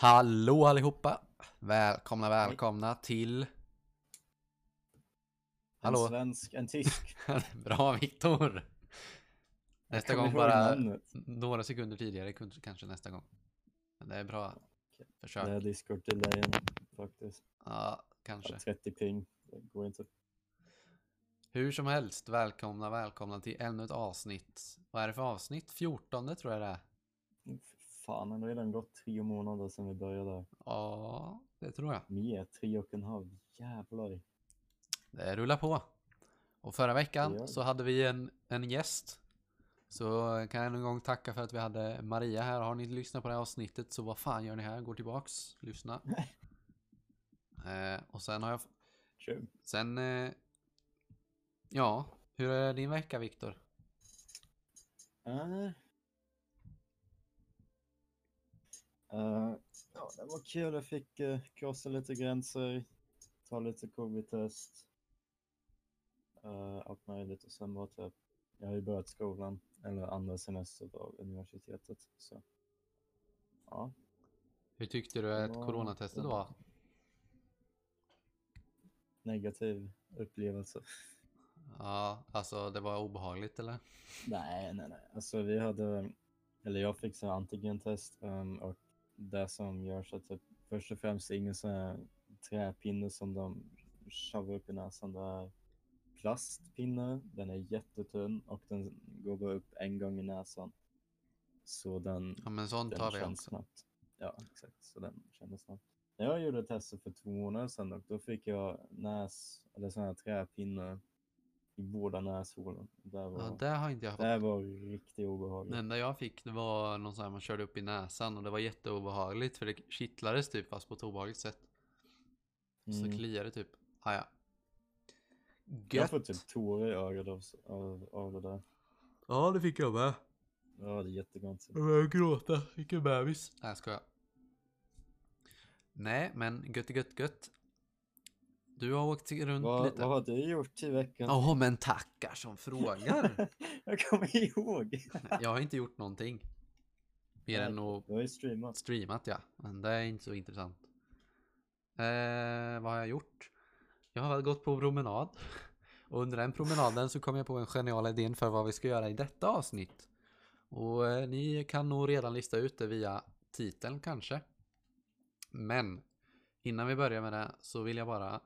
Hallå allihopa! Välkomna, välkomna till... Hallå? En svensk, en tysk. Bra Viktor! Nästa gång bara några sekunder tidigare kanske nästa gång. Men det är bra Det försök. är discord delayen faktiskt. Ja, kanske. 30 ping. Det går inte. Hur som helst, välkomna, välkomna till ännu ett avsnitt. Vad är det för avsnitt? 14 tror jag det är. Fan, det har redan gått tre månader sedan vi började. Ja, det tror jag. Mer, tre och en halv. Jävlar. Det rullar på. Och förra veckan så hade vi en, en gäst. Så kan jag en gång tacka för att vi hade Maria här. Har ni inte lyssnat på det här avsnittet så vad fan gör ni här? Gå tillbaks, lyssna. eh, och sen har jag... Kul. Sen... Eh, ja, hur är din vecka Viktor? Uh, uh, ja, det var kul. Jag fick uh, krossa lite gränser, ta lite covid-test. Uh, allt möjligt och sen var typ, jag har ju börjat skolan, eller andra semester av universitetet. Så. Ja, Hur tyckte du att Ja, coronatestet var? negativ upplevelse. Ja, alltså det var obehagligt eller? Nej, nej, nej. Alltså vi hade, eller jag fick så antigentest um, och det som görs är typ först och främst ingen sån här träpinne som de tjavar upp i näsan. Det är plastpinne, den är jättetunn och den går bara upp en gång i näsan. Så den, Ja men sånt den vi känns också. snabbt. Ja, exakt. Så den kändes snabbt. När jag gjorde testet för två månader sedan och då fick jag näs, eller sån här träpinne i båda näshålen. Det var, Ja, det har inte jag fått. det var riktigt obehagligt. Det enda jag fick det var någon sån här man körde upp i näsan och det var jätteobehagligt för det kittlades typ fast på ett obehagligt sätt. Så Mm. kliade typ. Ah, ja. Jag Gött! får typ tårar i ögat av, av, av det där. Ja det fick jag med. Ja, det är jättekonstigt. Jag började gråta, vilken bebis. Nej jag skojar. Nej men gött gött gött. Du har åkt runt Vad, lite. vad har du gjort i veckan? Ja men tackar som frågar. jag kommer ihåg. jag har inte gjort någonting. Mer än att Du har ju streamat. streamat ja. Men det är inte så intressant. Eh, vad har jag gjort? Jag har gått på promenad. Och under den promenaden så kom jag på en genial idé för vad vi ska göra i detta avsnitt. Och eh, ni kan nog redan lista ut det via titeln kanske. Men innan vi börjar med det så vill jag bara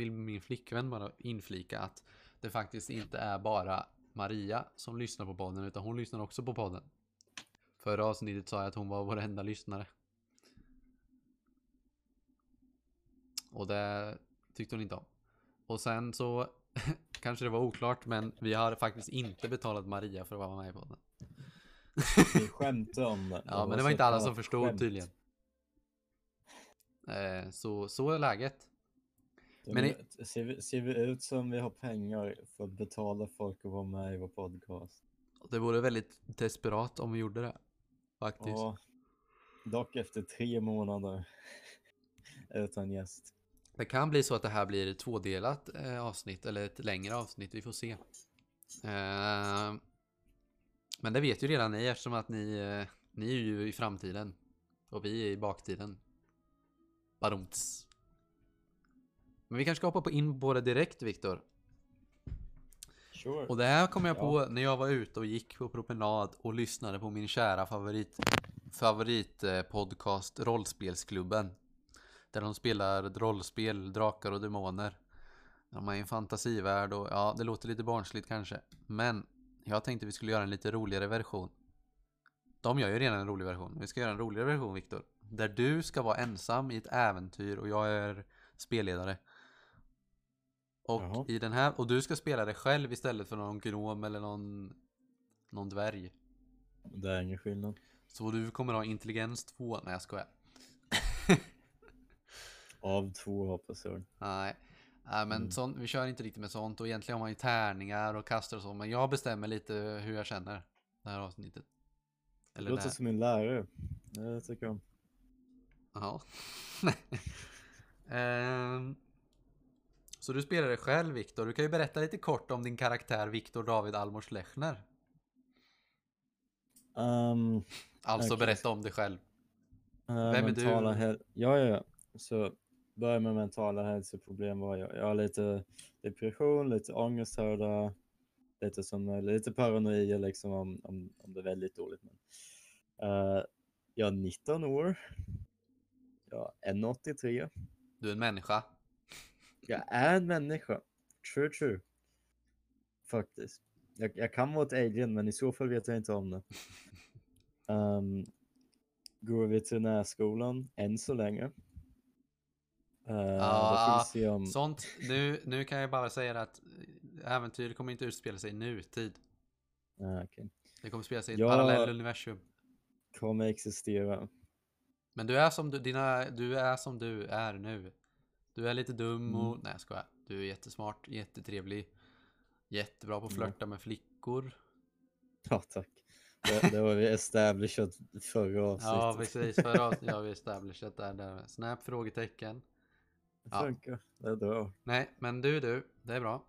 vill min flickvän bara inflika att det faktiskt inte är bara Maria som lyssnar på podden utan hon lyssnar också på podden. Förra avsnittet sa jag att hon var vår enda lyssnare. Och det tyckte hon inte om. Och sen så kanske det var oklart men vi har faktiskt inte betalat Maria för att vara med i podden. Vi skämtade om det. Ja men det var inte alla som förstod skämt. tydligen. Eh, så, så är läget. Det Men men ser, vi, ser vi ut som vi har pengar för att betala folk att vara med i vår podcast? Det vore väldigt desperat om vi gjorde det. Faktiskt. Ja. Dock efter tre månader utan gäst. Det kan bli så att det här blir ett tvådelat eh, avsnitt eller ett längre avsnitt, vi får se. Eh, men det vet ju redan ni eftersom att ni, eh, ni är ju i framtiden och vi är i baktiden. Badumts. Men vi kanske ska hoppa på in på det direkt Viktor. Sure. Och det här kom jag på Ja. när jag var ute och gick på promenad och lyssnade på min kära favorit favorit eh, podcast Rollspelsklubben. Där de spelar rollspel, drakar och demoner. De är i en fantasivärld och ja, det låter lite barnsligt kanske. Men jag tänkte vi skulle göra en lite roligare version. De gör ju redan en rolig version. Vi ska göra en roligare version Viktor. Där du ska vara ensam i ett äventyr och jag är spelledare. Och Jaha. i den här, och du ska spela dig själv istället för någon gnom eller någon, någon dvärg. Det är ingen skillnad. Så du kommer ha intelligens 2, nej jag skojar. Av två hoppas jag. Nej, Nej men Mm. sånt, vi kör inte riktigt med sånt och egentligen har man ju tärningar och kastar och så men jag bestämmer lite hur jag känner det här avsnittet. Det Eller det låter här. som en lärare. Det tycker jag. Ja. Ehm, så du spelar dig själv Viktor. Du kan ju berätta lite kort om din karaktär Viktor David Almors Lechner. Um, Alltså Okej. berätta om dig själv. Uh, Vem är du? ja, ja, ja. Så börja med mentala hälsoproblem. Var jag. jag har lite depression, lite ångest ångesthörda, lite, som, lite paranoia liksom om, om, om det är väldigt dåligt. Men, uh, jag är 19 år. Jag är 1,83. Du är en människa. Jag är en människa. True, true. Faktiskt. Jag, jag kan vara ett alien, men i så fall vet jag inte om det. Um, går veterinärskolan än så länge. Uh, ju om... Sånt, nu, nu kan jag bara säga att äventyr kommer inte utspela sig i nutid. Ah, okay. Det kommer spela sig i ett Ja. parallell universum. Kommer existera. Men du är som du, dina, du är som du är nu. Du är lite dum och, Mm. nej jag skojar. Du är jättesmart, jättetrevlig. Jättebra på att Mm. flörta med flickor. Ja, tack. Det, det har vi establishat förra avsnittet. Ja precis, förra avsnittet har vi establishat där, där. Snap frågetecken. Det Ja. funkar. Det är bra. Nej, men du du, det är bra.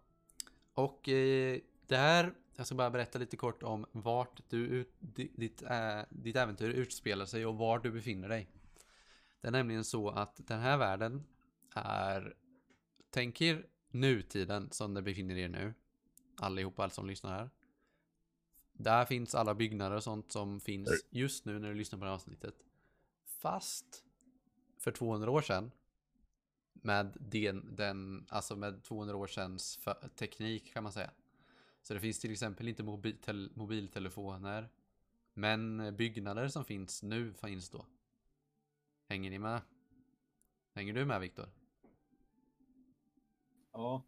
Och eh, där, jag ska bara berätta lite kort om vart du, ut, ditt, äh, ditt äventyr utspelar sig och var du befinner dig. Det är nämligen så att den här världen är, tänk er nutiden som det befinner er nu. Allihopa som lyssnar här. Där finns alla byggnader och sånt som finns just nu när du lyssnar på det här avsnittet. Fast för 200 år sedan med den, den alltså med 200 år sedan teknik kan man säga. Så det finns till exempel inte mobil, mobiltelefoner. Men byggnader som finns nu finns då. Hänger ni med? Hänger du med Viktor? Ja.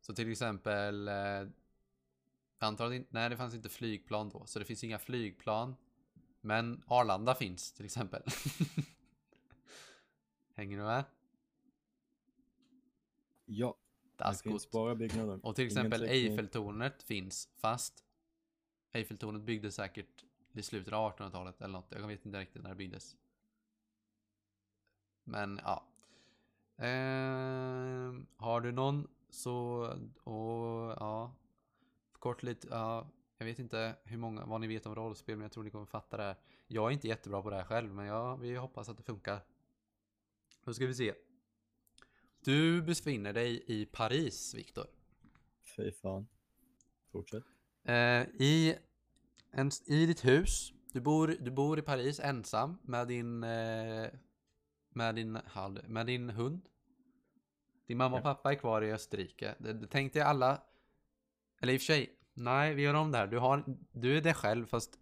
Så till exempel eh, inte, nej det fanns inte flygplan då. Så det finns inga flygplan. Men Arlanda finns till exempel. Hänger du med? Ja. Det finns bara byggnader. Och till exempel. Eiffeltornet finns fast Eiffeltornet byggdes säkert i slutet av 1800-talet eller något. Jag vet inte riktigt när det byggdes. Men ja. Ehm, har du någon så och ja. Kort lite, ja. Jag vet inte hur många, vad ni vet om rollspel men jag tror ni kommer fatta det här. Jag är inte jättebra på det här själv men ja, vi hoppas att det funkar. Då ska vi se. Du befinner dig i Paris, Viktor. Fy fan. Fortsätt. Eh, i, en, I ditt hus. Du bor, du bor i Paris ensam med din, eh, med din, med din hund. Din mamma och pappa är kvar i Österrike. Tänkte jag alla, eller i och för sig, nej vi gör om det här. Du, har, du är dig själv fast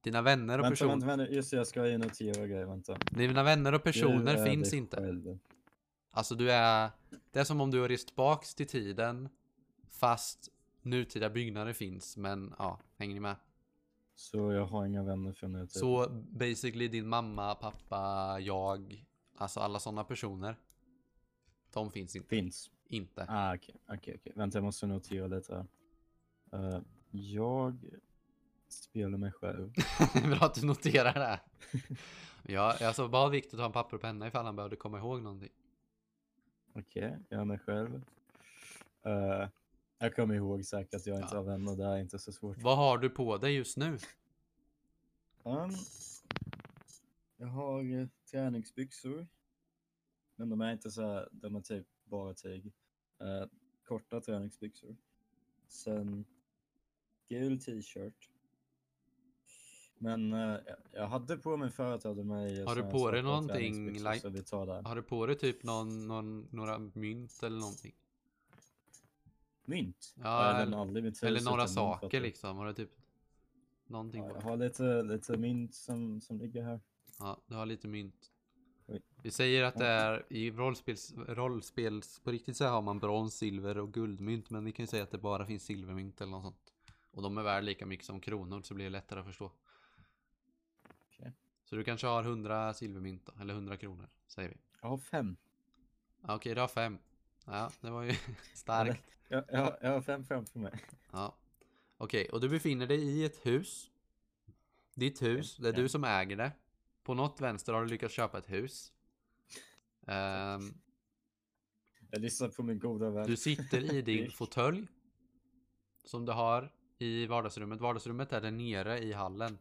dina vänner och Vänta, personer, vänta, vänta. Just det, jag ska notera grejer. Vänta. dina vänner och personer finns dig inte. själv. Alltså du är, det är som om du har rest tillbaks till tiden fast nutida byggnader finns men ja, hänger ni med? Så jag har inga vänner för nu. Typ. Så basically din mamma, pappa, jag, alltså alla sådana personer. De finns inte. Finns. inte. Ah, okej, okej, okej. Vänta, jag måste notera lite. Eh, jag spelar mig själv. Bra att du noterar det. Ja, jag så bad Viktor ta en papper och penna ifall han behövde komma ihåg någonting. Okej, jag är mig själv. Eh, jag kommer ihåg säkert att jag inte Ja. har vänner. Det är inte så svårt. Vad har du på dig just nu? Um, jag har eh, träningsbyxor. Men de är inte så här, de är typ bara tyg. Eh, korta träningsbyxor. Sen gul t-shirt. Men eh, jag- jag hade på mig förut hade mig Har du på dig någonting, like- Så vi tar där. Har du på dig typ någon, någon, några mynt eller någonting? Mynt? Ja, jag eller- lämnar aldrig mitt hus Eller några mynt, saker liksom? Har du typ någonting Ja, jag har lite, lite mynt som, som ligger här. Ja, du har lite mynt. Vi säger att det är i rollspels, rollspels på riktigt så har man brons, silver och guldmynt. Men vi kan ju säga att det bara finns silvermynt eller något sånt. Och de är värda lika mycket som kronor så blir det lättare att förstå. Okej. Så du kanske har 100 silvermynt då, eller 100 kronor säger vi. Jag har fem. Okej, du har fem. Ja, det var ju starkt. Jag, jag, jag har fem framför mig. Ja. Okej, och du befinner dig i ett hus. Ditt hus, det är du som äger det. På något vänster har du lyckats köpa ett hus. Ehm, Jag lyssnar på min goda vän. du sitter i din fåtölj. Som du har i vardagsrummet. Vardagsrummet är där nere i hallen.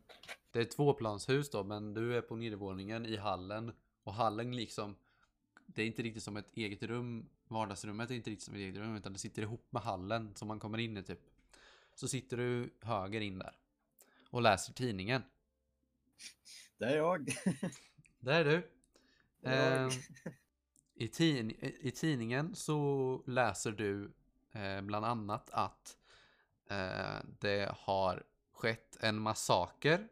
Det är ett tvåplanshus då, men du är på nedervåningen i hallen. Och hallen liksom, det är inte riktigt som ett eget rum. Vardagsrummet är inte riktigt som ett eget rum, utan det sitter ihop med hallen som man kommer in i typ. Så sitter du höger in där. Och läser tidningen. Det är jag. Det är du. Ehm, i, tid, I tidningen så läser du eh, bland annat att eh, det har skett en massaker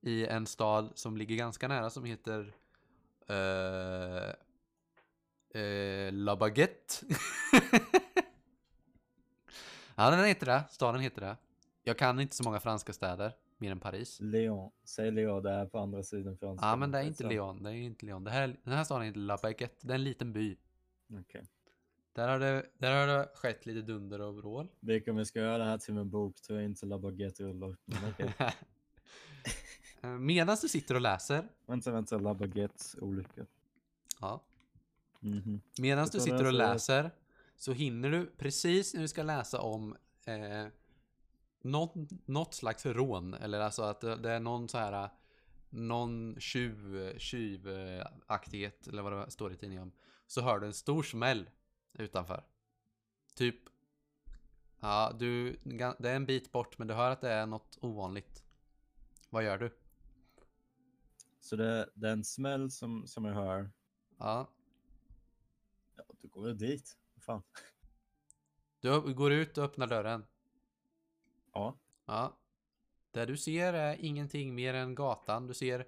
i en stad som ligger ganska nära som heter eh, eh, La Baguette. ja, den heter det. Staden heter det. Jag kan inte så många franska städer, mer än Paris. Leon. Säg Leon, det är på andra sidan franska. Ja, men det är inte Lyon. Det är inte Lyon. Det här, den här staden heter La Baguette. Det är en liten by. Okej. Där har det, där har det skett lite dunder och vrål. Vilka om vi ska göra det här till en bok tror jag inte La Baguette rullar. Men okej. Medan du sitter och läser. Vänta, vänta. La Baguette olycka. Ja. Mhm. Medan Jag du sitter och läser- läser. Så hinner du precis när du ska läsa om eh, något, något slags rån. Eller alltså att det, är någon så här. Någon tjuv, tjuvaktighet eller vad det står i tidningen om. Så hör du en stor smäll utanför. Typ. Ja, du, det är en bit bort men du hör att det är något ovanligt. Vad gör du? Så det, det är en smäll som, som jag hör. Ja, Ja, då går jag dit. Fan. du går ut och öppnar dörren. Ja. Ja. Det du ser är ingenting mer än gatan. Du ser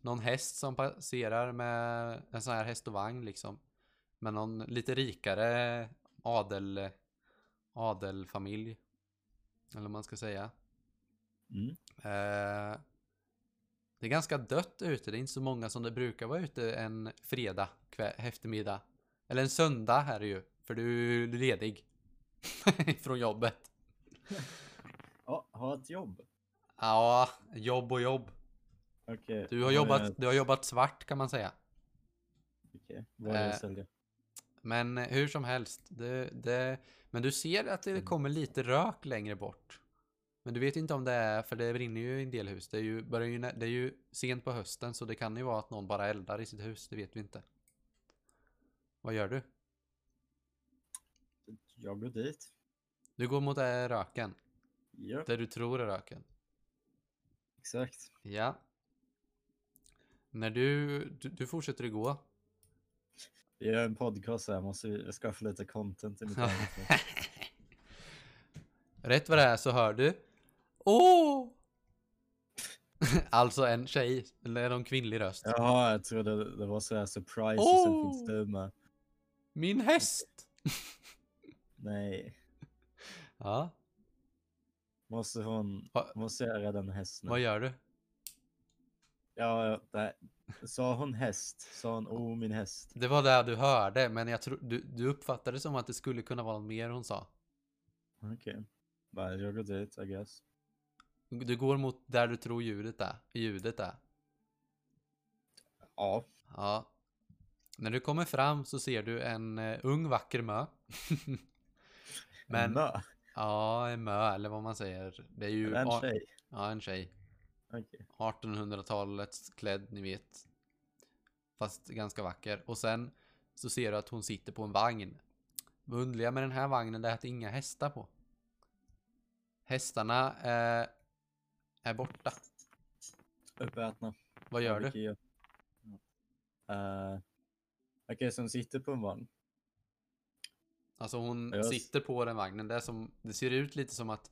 någon häst som passerar med en sån här häst och vagn liksom. Med någon lite rikare adel, adelfamilj. Eller vad man ska säga. Mm. Eh, det är ganska dött ute. Det är inte så många som det brukar vara ute en fredag eftermiddag. Eller en söndag här är ju. För du är ledig. Från jobbet. Ja, ha ett jobb. Ja, jobb och jobb. Okej. Du har, jobbat, du har jobbat svart kan man säga. Okej. Det Eh? Men hur som helst. Det, det, men du ser att det kommer lite rök längre bort. Men du vet inte om det är, för det brinner ju i en del hus. Det är ju, börjar ju, det är ju sent på hösten så det kan ju vara att någon bara eldar i sitt hus. Det vet vi inte. Vad gör du? Jag går dit. Du går mot röken. Ja, Det du tror är röken. exakt. Ja. När du, du, du fortsätter att gå. Vi gör en podcast här. Måste vi skaffa lite content i mitt. Rätt vad det är så hör du Åh! alltså en tjej, eller en kvinnlig röst. Jaha, jag trodde det var så här surprise och sen Oh! finns du med. Min häst! Nej, Ja, måste hon, Va- måste jag rädda en häst nu? vad gör du? Ja, ja, nej. Sa hon häst? Sa hon oh min häst? Det var det du hörde, men jag tror du, du uppfattade det som att det skulle kunna vara något mer hon sa. Okej. Okay. Jag går dit, I guess. Du går mot där du tror ljudet är. Ljudet är. Ja. Ja. När du kommer fram så ser du en eh, ung vacker mö. Men, Mö? Ja, en mö eller vad man säger. Det är ju... En tjej? Ja, en tjej. Okej. 1800-talets klädd, ni vet. Fast ganska vacker. Och sen så ser du att hon sitter på en vagn. Det underliga med den här vagnen är att det är inga hästar på. Hästarna är, är borta. Uppätna. Vad gör du? Ja. Eh, Okej, så hon sitter på en vagn. Alltså hon Jag s- sitter på den vagnen. Det, som, det ser ut lite som att,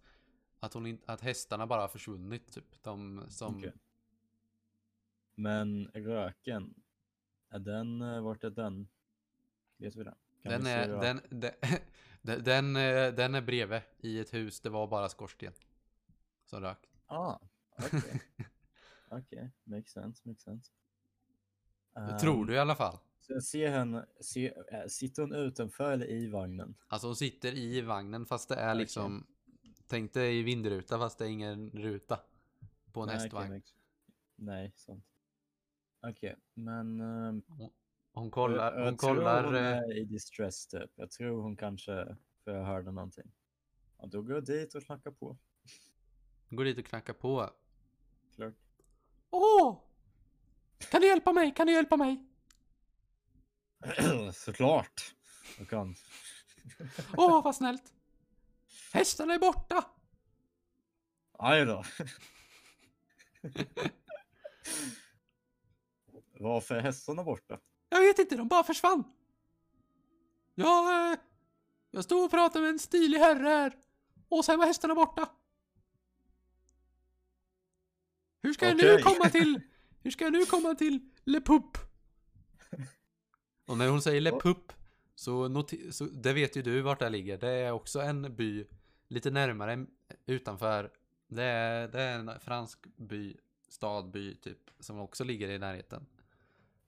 att, hon att hästarna bara har försvunnit. Typ. De som... Okej. Men röken, är den, eh, vart är den? Vet vi det? Kan Den vi är, den, den, den, den, eh, den är bredvid i ett hus. Det var bara skorsten. Som rök. Ah, okej. Okej, makes sense, makes sense. Det tror du i alla fall. Jag ser henne, se, äh, sitter hon utanför eller i vagnen? Alltså hon sitter i vagnen fast det är Okej. liksom Tänk dig i vindruta fast det är ingen ruta På en Nej, hästvagn makes- Nej, sant. Okej, men... ehm, Hon kollar, jag, jag hon tror kollar hon eh, är i distress typ. Jag tror hon kanske, för jag hörde någonting. Ja, då går jag dit och knackar på. Går dit och knackar på Klart. Åh! Kan du hjälpa mig? Kan du hjälpa mig? Såklart. Jag kan. Åh, vad snällt! Hästarna är borta! Aj då. Varför är hästarna borta? Jag vet inte, de bara försvann. Jag, eh, jag stod och pratade med en stilig herre här. Och sen var hästarna borta. Hur ska jag nu komma till... Hur ska jag nu komma till Le Pup? Och när hon säger Le Pup så, så det vet ju du vart det ligger. Det är också en by lite närmare utanför. Det är, det är en fransk by, stadby typ, som också ligger i närheten.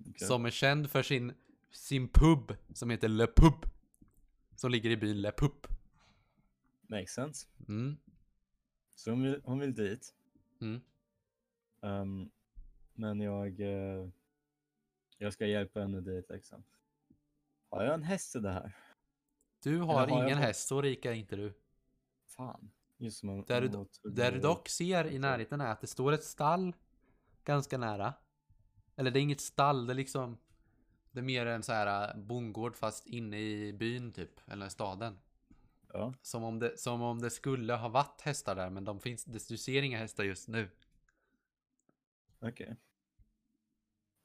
Okej. Som är känd för sin, sin pub som heter Le Pub. Som ligger i byn Le Pup. Makes sense. Mm. Så hon vill, hon vill dit. Mm. Ehm, men jag, eh, jag ska hjälpa henne dit liksom. Har jag en häst i det här? Du har har jag ingen fått- häst, så rik är inte du. Fan. Just man, Där du- Där du dock ser i närheten är att det står ett stall ganska nära. Eller det är inget stall, det är liksom Det är mer en så här äh, bondgård fast inne i byn typ, eller staden. Ja, Som om det, som om det skulle ha varit hästar där, men de finns, du ser inga hästar just nu. okej.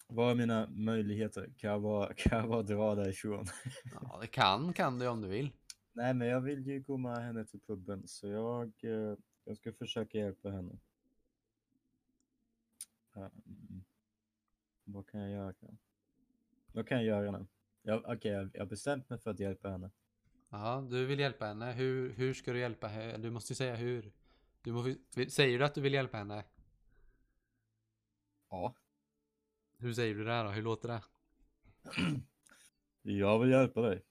Vad är mina möjligheter? Kan jag bara, kan jag bara dra därifrån? Ja, det kan, kan du om du vill. Nej, men jag vill ju gå med henne till puben så jag, eh, jag ska försöka hjälpa henne. Ehm, vad kan jag göra? Vad kan jag göra nu? Jag, Okej, jag, jag har bestämt mig för att hjälpa henne. Ja, du vill hjälpa henne. Hur, hur ska du hjälpa henne? Du måste ju säga hur. Du måste, säger du att du vill hjälpa henne? Ja. Hur säger du det här då? Hur låter det? Jag vill hjälpa dig.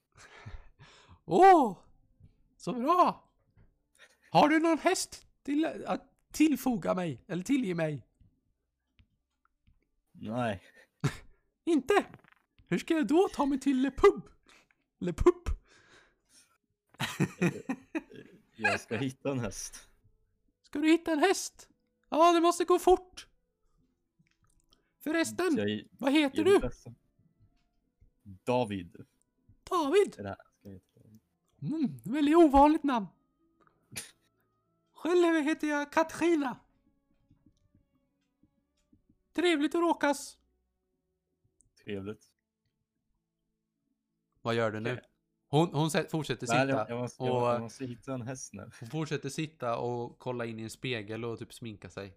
Åh! Så bra! Har du någon häst till att tillfoga mig? Eller tillge mig? Nej, Inte? Hur ska jag då ta mig till Le Pub? Le Pub? jag ska hitta en häst. Ska du hitta en häst? Ja, det måste gå fort. Förresten, jag vad heter du? David. David? Det här? Ska jag heta David? Mm, väldigt ovanligt namn. Själv heter jag Katrina. Trevligt att råkas. Trevligt. Vad gör du nu? Hon, hon sä- fortsätter Nej, sitta jag, jag, måste, och jag måste hitta en häst nu. hon fortsätter sitta och kolla in i en spegel och typ sminka sig.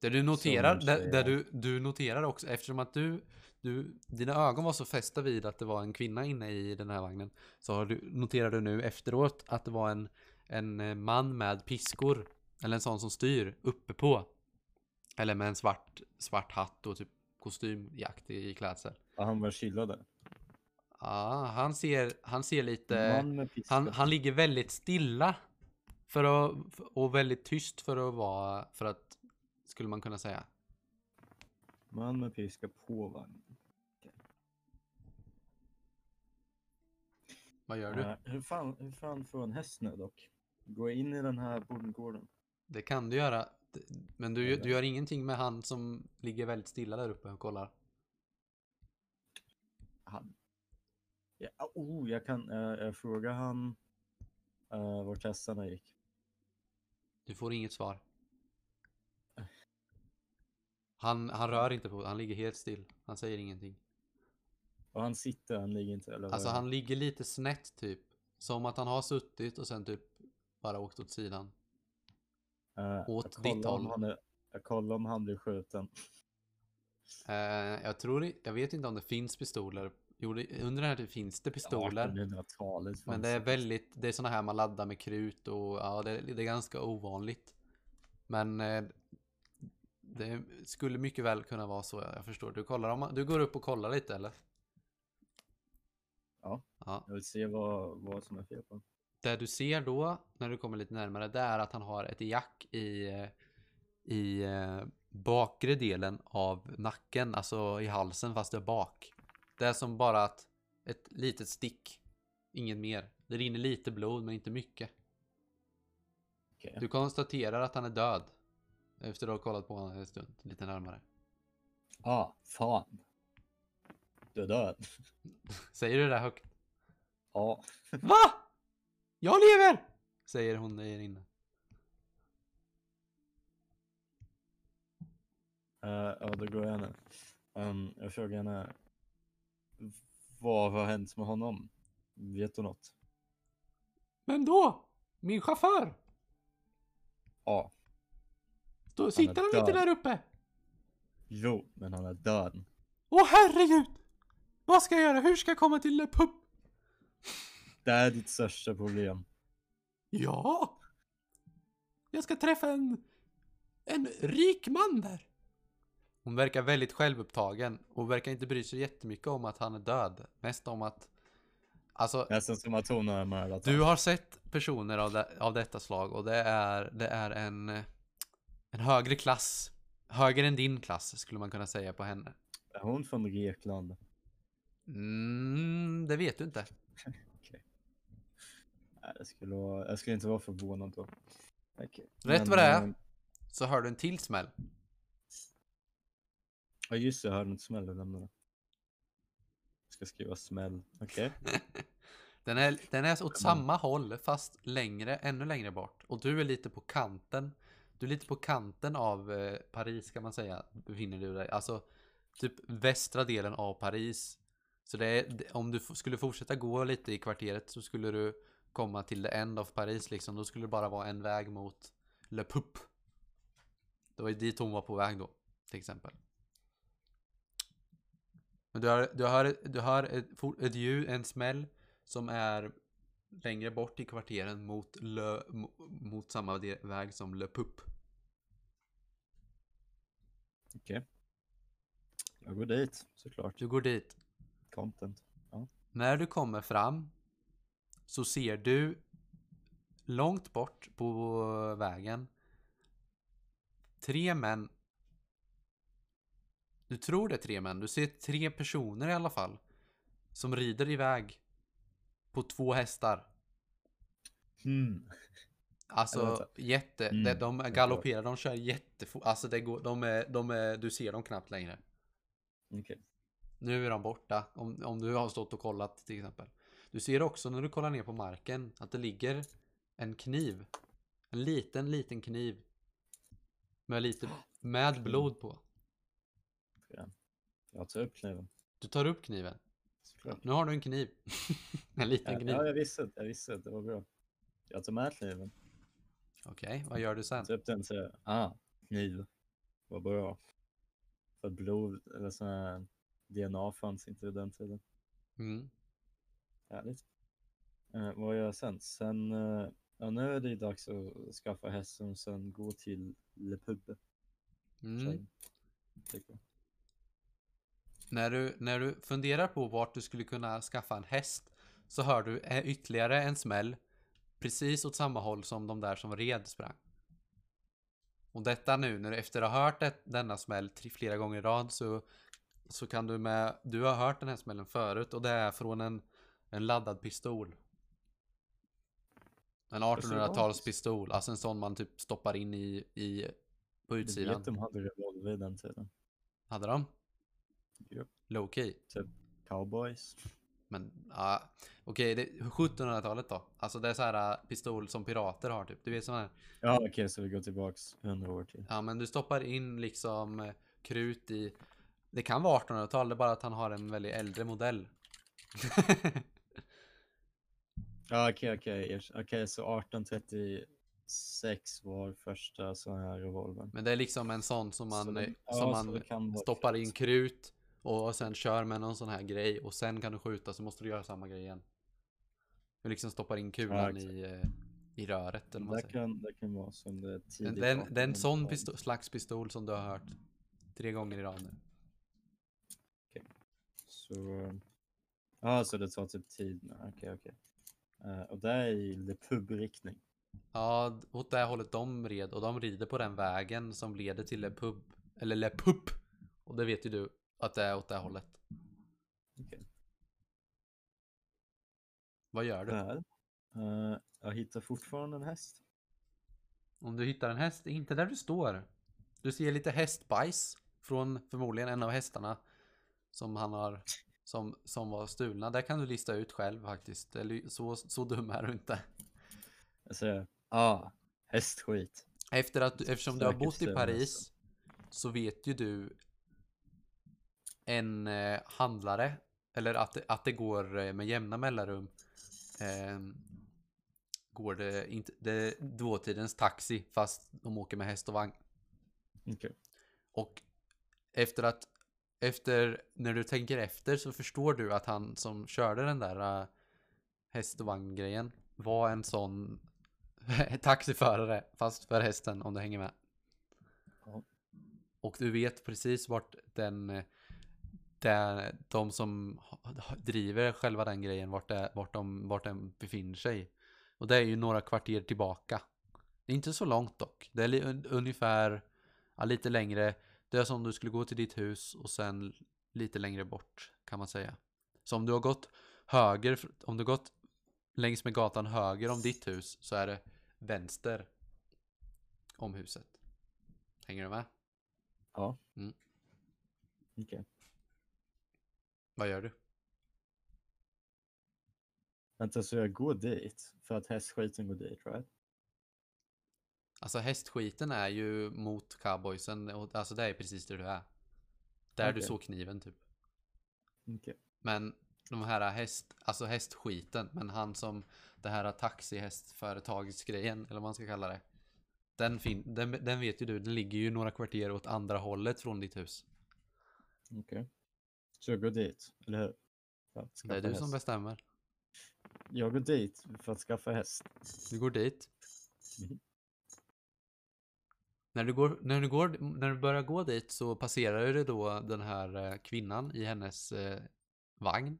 Det du noterar, där, där du, du noterar också eftersom att du, du, dina ögon var så fästa vid att det var en kvinna inne i den här vagnen. Så har du, noterar du nu efteråt att det var en, en eh, man med piskor. Eller en sån som styr uppe på. Eller med en svart, svart hatt och typ kostymjakt i klädsel. Ja, han var chillade. Ja, han ser, han ser lite... Han, han ligger väldigt stilla. För att, och väldigt tyst för att vara, för att, skulle man kunna säga. Man med piska på vagnen. Vad gör du? Eh, hur, fan, hur fan får en häst nu dock? Gå in i den här bondgården. Det kan du göra. Men du, du gör ingenting med han som ligger väldigt stilla där uppe och kollar. Han. Ja, oh, jag kan uh, jag frågar han uh, vart hästarna gick. Du får inget svar. Han, han rör inte på han ligger helt still. Han säger ingenting. Och han sitter, han ligger inte eller Alltså han ligger lite snett typ. Som att han har suttit och sen typ bara åkt åt sidan. Eh, åt ditt om håll. Han är, jag kollar om han blir skjuten. Eh, jag tror, jag vet inte om det finns pistoler. Jo, det, under den här tiden finns det pistoler. 1800-talet. Men det är väldigt, det är såna här man laddar med krut och ja, det, det är ganska ovanligt. Men eh, det skulle mycket väl kunna vara så, jag förstår. Du kollar om, du går upp och kollar lite eller? Ja. Ja. Jag vill se vad, vad som är fel på. Det du ser då, när du kommer lite närmare, det är att han har ett jack i, eh, i eh, bakre delen av nacken, alltså i halsen fast det är bak. Det är som bara att ett litet stick, inget mer. Det rinner lite blod men inte mycket. Okej. Du konstaterar att han är död. Efter att ha kollat på honom en stund, lite närmare. Ah, fan. Du är död. Säger du det där högt? Ja. Va? Jag lever! Säger hon där inne. Uh, ja, då går jag nu. Um, jag frågar henne. Vad har hänt med honom? Vet du något? Men då? Min chaufför? Ja. Då sitter han inte död. där uppe? Jo, men han är död. Åh herregud! Vad ska jag göra? Hur ska jag komma till Le Pup? Det är ditt största problem. Ja! Jag ska träffa en... En rik man där. Hon verkar väldigt självupptagen och verkar inte bry sig jättemycket om att han är död. Mest om att... Alltså, Nästan som att hon har mördat du har sett personer av, det, av detta slag och det är, det är en... En högre klass. Högre än din klass skulle man kunna säga på henne. Är hon från Grekland? Mm, det vet du inte. Nej, det skulle vara... Jag skulle inte vara förvånad då. Okej. Rätt Men, vad det är. eh, Så hör du en till smäll. Ja just det, jag hörde inte smäll, jag. Jag ska skriva smäll. Okej. Den är, den är åt samma håll fast längre, ännu längre bort. Och du är lite på kanten. Du är lite på kanten av eh, Paris kan man säga. Befinner du dig. Alltså typ västra delen av Paris. Så det är, om du skulle fortsätta gå lite i kvarteret så skulle du komma till the end of Paris liksom. Då skulle det bara vara en väg mot Le Pup. Det var ju dit hon var på väg då, till exempel. Men du hör, du hör, du hör ett, ett ljud, en smäll som är längre bort i kvarteren mot, Le, mo- mot samma väg som Le Pup. Okej. Jag går dit, såklart. Du går dit. Content. När du kommer fram så ser du långt bort på vägen tre män. Du tror det är tre män. Du ser tre personer i alla fall som rider iväg på två hästar. Hmm. Alltså jätte, Mm, de, de galopperar, de kör jättefort. Alltså det går, de är, de är, du ser dem knappt längre. Okej. Nu är de borta. Om, om du har stått och kollat till exempel. Du ser också när du kollar ner på marken att det ligger en kniv. En liten, liten kniv. Med lite, med blod på. Jag tar upp kniven. Du tar upp kniven. Nu har du en kniv. en liten Ja, kniv. ja, jag visste det. Jag visste det. Det var bra. Jag tar med kniven. Okej, vad gör du sen? Upp den säger ah, kniv. Vad bra. För blod eller sån här DNA fanns inte vid den tiden. Mm. Härligt. Eh, vad gör jag sen? Sen, eh, ja nu är det ju dags att skaffa hästen och sen gå till Le Pub. Mm. Sen. När du, när du funderar på vart du skulle kunna skaffa en häst så hör du eh, ytterligare en smäll precis åt samma håll som de där som red sprang. Och detta nu, när du efter att ha hört det, denna smäll flera gånger i rad så, så kan du med, du har hört den här smällen förut och det är från en, en laddad pistol. En 1800-talspistol, alltså en sån man typ stoppar in i, i på utsidan. vet de hade revolver i den tiden. Hade de? Japp. Low key. Cowboys. Men ja, okej, det 1700-talet då. Alltså det är så här äh, pistol som pirater har typ. Du vet sån här. Ja okej, så vi går tillbaks 100 år till. Ja, men du stoppar in liksom eh, krut i. Det kan vara 1800-tal, det är bara att han har en väldigt äldre modell. Ja okej okej. Okej så 1836 var första sån här revolvern. men det är liksom en sån som man, den- ja, som så man stoppar in krut och sen kör med någon sån här grej och sen kan du skjuta så måste du göra samma grej igen. Du liksom stoppar in kulan exakt. i, eh, i röret eller Det kan, det kan vara som det är Den, tidigt den, den sån 1800-tal. pisto- slags pistol som du har hört tre gånger i rad nu. Så, eh, ja så det tar typ tid. nu. Okej okej. Eh, och det är i Le Pub-riktning. Ja, åt det hållet de red och de rider på den vägen som leder till Le Pub. Eller Le Pup. Och det vet ju du att det är åt det hållet. Okej. Vad gör du? Där. Eh, jag hittar fortfarande en häst. Om du hittar en häst, inte där du står. Du ser lite hästbajs från förmodligen en av hästarna som han har som, som var stulna. Det kan du lista ut själv faktiskt. Så, så dum är du inte. Jag säger, ah, hästskit. Efter att, eftersom du har bott i Paris så vet ju du en eh, handlare eller att, att det går eh, med jämna mellanrum eh, går det inte, det är dåtidens taxi fast de åker med häst och vagn. Okej. Och efter att efter när du tänker efter så förstår du att han som körde den där uh, häst och vagn grejen var en sån taxiförare fast för hästen om du hänger med. Och du vet precis vart den eh, där de som driver själva den grejen vart, det, vart, de, vart den befinner sig. Och det är ju några kvarter tillbaka. Det är inte så långt dock. Det är un- ungefär ja, lite längre. Det är som om du skulle gå till ditt hus och sen lite längre bort kan man säga. Så om du har gått höger, om du har gått längs med gatan höger om ditt hus så är det vänster om huset. Hänger du med? Ja. Mm. Okej. Vad gör du? Vänta, så jag går dit för att hästskiten går dit, right? Alltså hästskiten är ju mot cowboysen. Alltså det är precis där du är. Där du Okej. såg kniven typ. Okej. Men de här häst, alltså hästskiten, men han som det här taxihästföretagsgrejen, eller vad man ska kalla det. Den, fin- den, den vet ju du, den ligger ju några kvarter åt andra hållet från ditt hus. Okej. Så jag går dit, eller hur? Det är du som häst. bestämmer. Jag går dit för att skaffa häst. Du går dit. Mhm. När du, går, när, du går, när du börjar gå dit så passerar du då den här eh, kvinnan i hennes eh, vagn.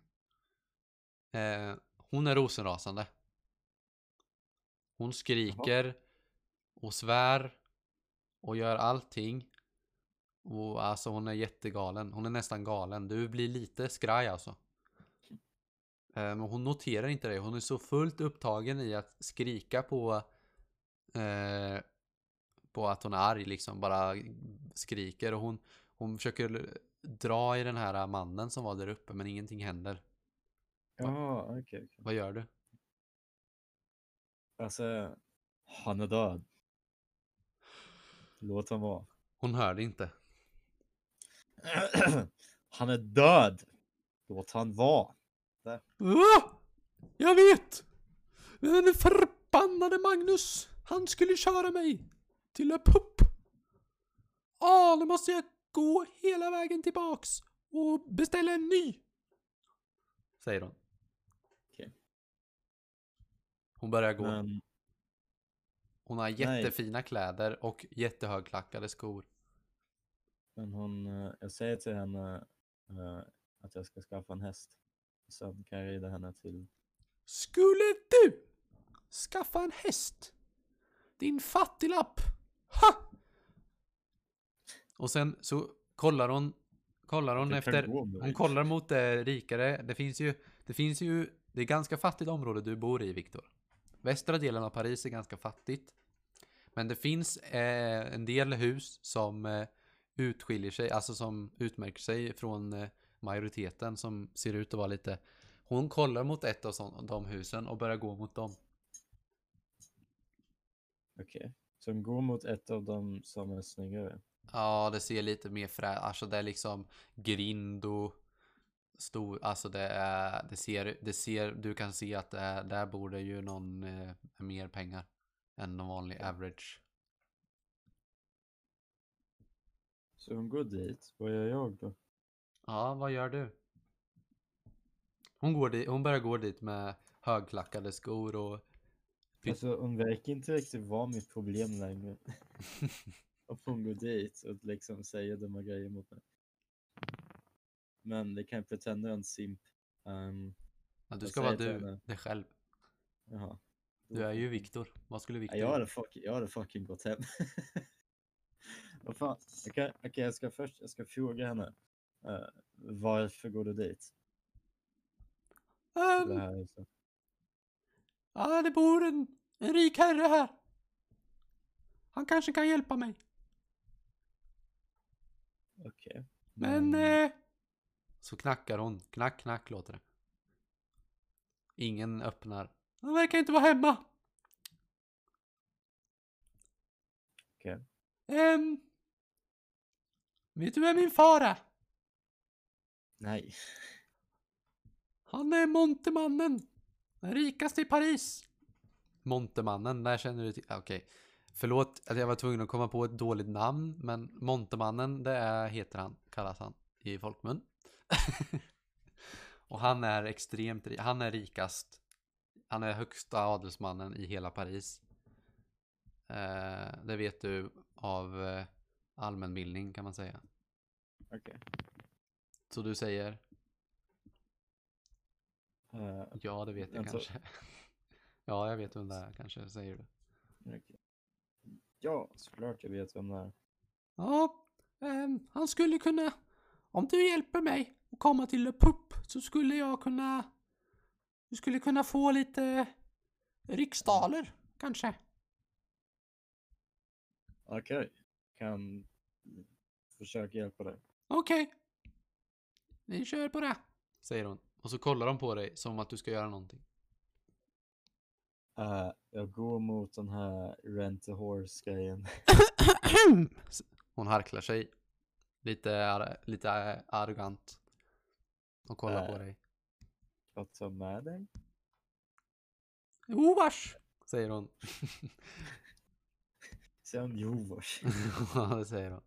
Eh, hon är rosenrasande. Hon skriker och svär och gör allting. Och alltså hon är jättegalen. Hon är nästan galen. Du blir lite skraj alltså. Eh, Men hon noterar inte det. Hon är så fullt upptagen i att skrika på eh, på att hon är arg liksom. Bara skriker och hon, hon försöker dra i den här mannen som var där uppe men ingenting händer. Ja, okej. okej. Vad gör du? Alltså, han är död. Låt han vara. Hon hör det inte. han är död. Låt han vara. Ah! Jag vet! Den förbannade Magnus! Han skulle köra mig till en pupp. Ah, nu måste jag gå hela vägen tillbaks och beställa en ny. Säger hon. Okej. Hon börjar gå. Men, Hon har jättefina kläder och jättehögklackade skor. Men hon, eh, jag säger till henne eh, att jag ska skaffa en häst. Sen kan jag rida henne till... Skulle du skaffa en häst? Din fattiglapp! Ha! Och sen så kollar hon, kollar hon efter, hon kollar mot det rikare. Det finns ju, det finns ju, det är ganska fattigt område du bor i Viktor. Västra delen av Paris är ganska fattigt. Men det finns eh, en del hus som eh, utskiljer sig, alltså som utmärker sig från eh, majoriteten som ser ut att vara lite hon kollar mot ett av sån, de husen och börjar gå mot dem. Okej. Så hon går mot ett av dem som är snyggare. Ja, det ser lite mer frä... Alltså det är liksom grind och stor... Alltså det är... Det ser... Det ser... Du kan se att det är, där bor det ju någon eh, mer pengar än någon vanlig average. Så hon går dit. Vad gör jag då? Ja, vad gör du? Hon, går dit, hon börjar gå dit med högklackade skor och... Alltså hon verkar inte riktigt vara mitt problem längre. Och hon går dit och liksom säger dumma grejer mot mig. Men det kan jag pretendera en simp. Um, Ja, du Jag ska vara du, dig själv. jaha. Du är ju Viktor. Vad skulle Ja, Viktor jag hade fucking, jag hade fucking gått hem. Vad fan? Okej, okej, jag ska först jag ska fråga henne. eh, varför går du dit? Ehm, Det här är så. Ja, det bor en, en rik herre här. Han kanske kan hjälpa mig. Okej. Men Mm. eh, så knackar hon. Knack, knack låter det. Ingen öppnar. Han verkar inte vara hemma. Okej. Ehm, vet du vem min far är? Nej. Han är Montemannen. Den rikaste i Paris. Montemannen, där känner du till. Okej. Förlåt att jag var tvungen att komma på ett dåligt namn. Men Montemannen, det är, heter han, kallas han i folkmun. Och han är extremt rik. Han är rikast. Han är högsta adelsmannen i hela Paris. Eh, det vet du av eh, allmänbildning kan man säga. Okej. Så du säger? Eh, Ja, det vet jag Alltså- kanske. ja, jag vet vem det är kanske, säger du. okej. Ja, såklart jag vet vem det är. Ja, ehm, han skulle kunna... Om du hjälper mig att komma till Le Pup så skulle jag kunna... Du skulle kunna få lite riksdaler, kanske. Okej. Kan försöka hjälpa dig. Okej. Vi kör på det, säger hon. Och så kollar de på dig som att du ska göra någonting. Eh, jag går mot den här rent a horse grejen. Hon harklar sig. Lite, lite eh, arrogant. Och kollar på Äh. dig. Jag tar med dig. Jo vars, säger hon. Sen Jovors. Ja, det säger hon.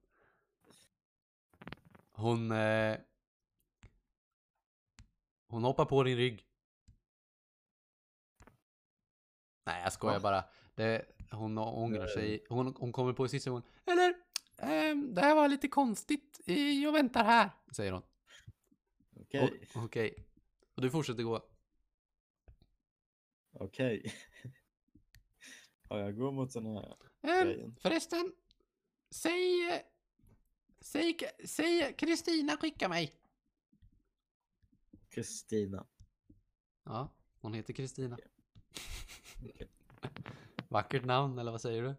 Hon... Eh, hon hoppar på din rygg. Nej, jag skojar Va? bara. Det, hon ångrar sig. Hon, hon kommer på i sista gången. Eller, ehm, det här var lite konstigt. Eh, Jag väntar här, säger hon. Okej. Och- Okej. Och du fortsätter gå. Okej. Ja, jag går mot den här. Ehm, Grejen. förresten. Säg... Säg... Säg Kristina skicka mig. Kristina. Ja, hon heter Kristina. Vackert namn, eller vad säger du?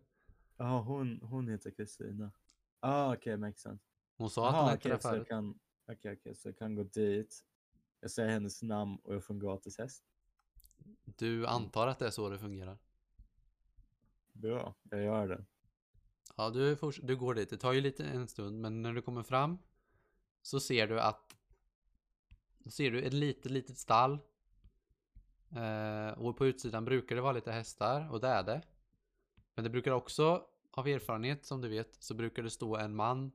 Ja, hon, hon heter Kristina. Ah, okej, makes sense. Hon sa att hon hette okej, det förut. kan, okej, okej, så jag kan gå dit. Jag säger hennes namn och jag får en gratis häst. Du antar att det är så det fungerar. Bra, jag gör det. Ja, du, du går dit. Det tar ju lite en stund, men när du kommer fram så ser du att ser du ett litet, litet stall. Eh, och på utsidan brukar det vara lite hästar, och det är det. Men det brukar också, av erfarenhet som du vet, så brukar det stå en man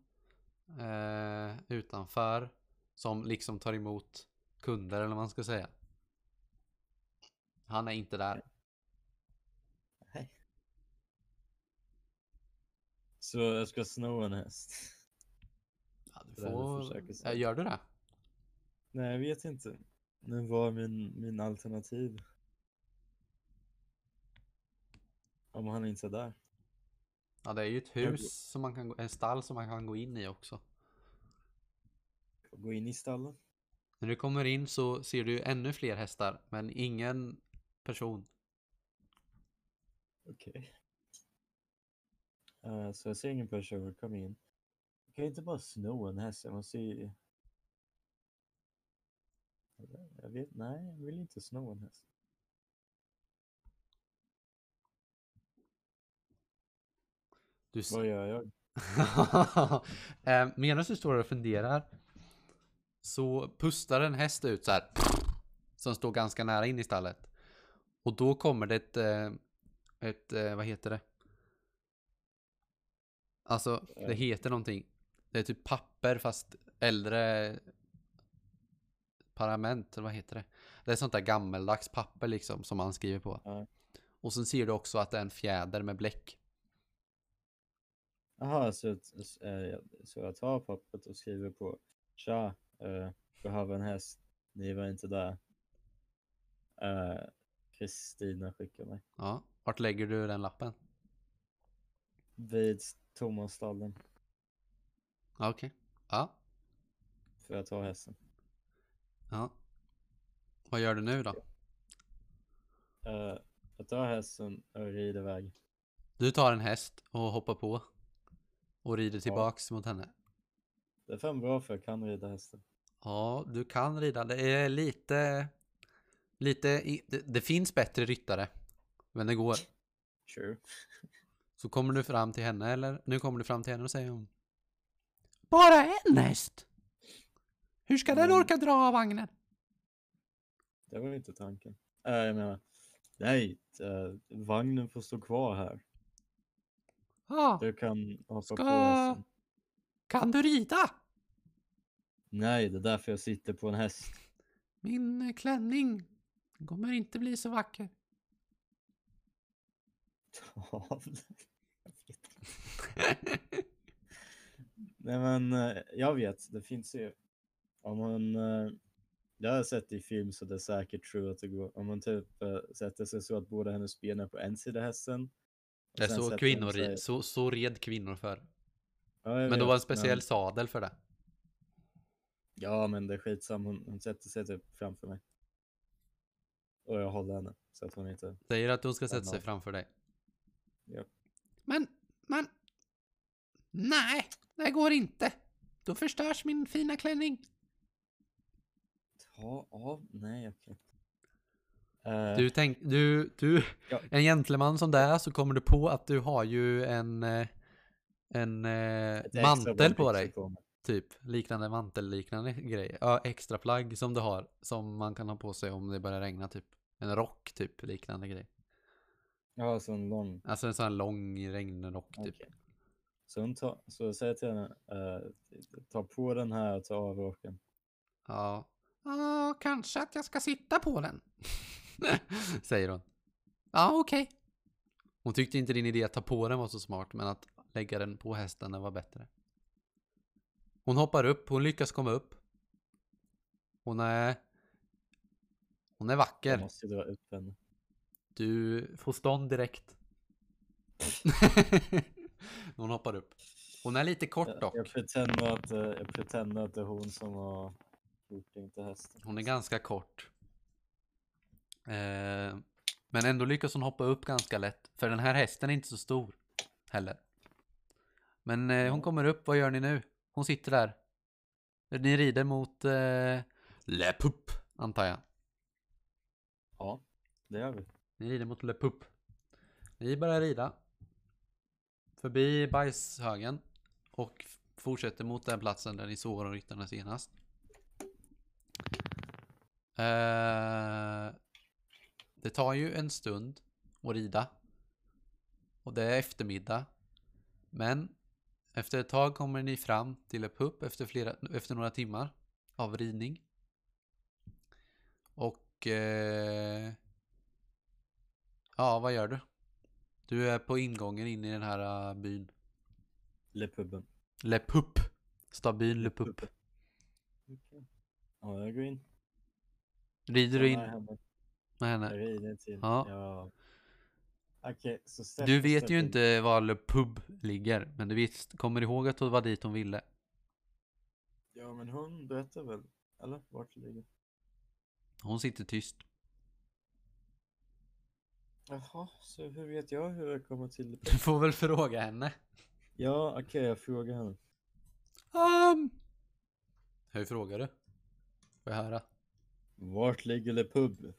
eh, utanför som liksom tar emot kunder, eller vad man ska säga. Han är inte där. Nej. Så jag ska sno en häst? Ja, du får... Ja, gör du det? Nej, jag vet inte. Men vad är min, min alternativ? Om han inte är där. Ja, det är ju ett Jag hus går- som man kan gå, en stall som man kan gå in i också. Gå in i stallen. När du kommer in så ser du ännu fler hästar, men ingen person. Okej. Eh, så jag ser ingen person, kom in. Jag kan inte bara sno en häst, jag måste ju... Jag vet, nej, jag vill inte sno en häst. Du Vad gör jag? Eh, Medan du står och funderar så pustar en häst ut så här som står ganska nära in i stallet. Och då kommer det ett, eh, ett vad heter det? Alltså, det heter någonting. Det är typ papper fast äldre parament, eller vad heter det? Det är sånt där gammeldags papper liksom som man skriver på. Ja. Och sen ser du också att det är en fjäder med bläck. Jaha, så, eh, jag- så jag tar pappret och skriver på Tja, eh, behöver en häst. Ni var inte där. Eh, Kristina skickar mig. Ja, vart lägger du den lappen? Vid Thomasstallen. Ja, Okej. Ja, För jag tar hästen. ja. Vad gör du nu då? Eh, jag tar hästen och rider iväg. Du tar en häst och hoppar på. Och rider tillbaks mot henne. Det är fan bra för jag kan rida hästar. Ja, du kan rida. Det är lite... Lite... Det, det finns bättre ryttare. Men det går. Sure. Så kommer du fram till henne, eller? Nu kommer du fram till henne och säger hon. Bara en häst? Hur ska den Men- orka dra av vagnen? Det var inte tanken. Äh, jag menar, nej, äh, vagnen får stå kvar här. Ja, Du kan hoppa Ska- på hästen. kan du rida? Nej, det är därför jag sitter på en häst. Min klänning kommer inte bli så vacker. Inte. Nej men eh, jag vet, det finns ju. Om man, eh, jag har sett i film så det är säkert true att det går. Om man typ eh, sätter sig så att båda hennes ben är på en sida hästen. Det är så kvinnor sig- så, så red kvinnor för. Ja, Men då vet, var en speciell sadel för det. Ja men det är skitsam, hon, hon sätter sig typ framför mig. Och jag håller henne så att hon inte... Säger att hon ska sätta sig framför dig. Ja. Men, men... Nej, det går inte. Då förstörs min fina klänning. Ta av, nej okej. Eh, Du tänk, du, du, Ja. en gentleman som det är så kommer du på att du har ju en, eh, en eh, mantel på dig. Typ liknande mantelliknande grej. Ja, extra plagg som du har. Som man kan ha på sig om det börjar regna typ. En rock typ liknande grej. Ja, så en lång. Alltså en sån här lång regnrock typ. Okej. Så, hon tar, så jag säger till henne, eh, ta på den här och ta av rocken. Ja. Ja, kanske att jag ska sitta på den. Säger hon. Ja, okej. Hon tyckte inte din idé att ta på den var så smart, men att lägga den på hästen det var bättre. Hon hoppar upp, hon lyckas komma upp. Hon är... Hon är Jag vacker. måste dra upp henne. Du får stånd direkt. hon hoppar upp. Hon är lite kort Jag, dock. jag, pretender att, eh, jag pretender att det är hon som har gjort det, inte hästen. Hon är ganska kort. Eh, men ändå lyckas hon hoppa upp ganska lätt. För den här hästen är inte så stor. Heller. Men eh, hon kommer upp, vad gör ni nu? Hon sitter där. Ni rider mot eh, Le Pup, antar jag. Ja, det gör vi. Ni rider mot Le Pup. Ni börjar rida. Förbi bajshögen. Och fortsätter mot den platsen där ni såg ryttarna senast. Eh, det tar ju en stund att rida. Och det är eftermiddag. Men efter ett tag kommer ni fram till Le Pup efter, flera, efter några timmar av ridning. Och eh, Ja, vad gör du? Du är på ingången in i den här äh, byn. Lepubben. Le Pup. Stabyn Le Pup. Okej. Ja, jag går in. Rider du in hemma. med Jag henne? rider till. Ja. Ja. Okej, så Du vet ju Steffin- inte var Le Pub ligger, men du visst, kommer ihåg att det var dit hon ville? Ja, men hon berättar väl? Eller vart det ligger? Hon sitter tyst. Jaha, så hur vet jag hur jag kommer till? Du får väl fråga henne. Ja, okej, jag frågar henne. Um. Hur frågar du? Får jag höra? Vart ligger Le Pub?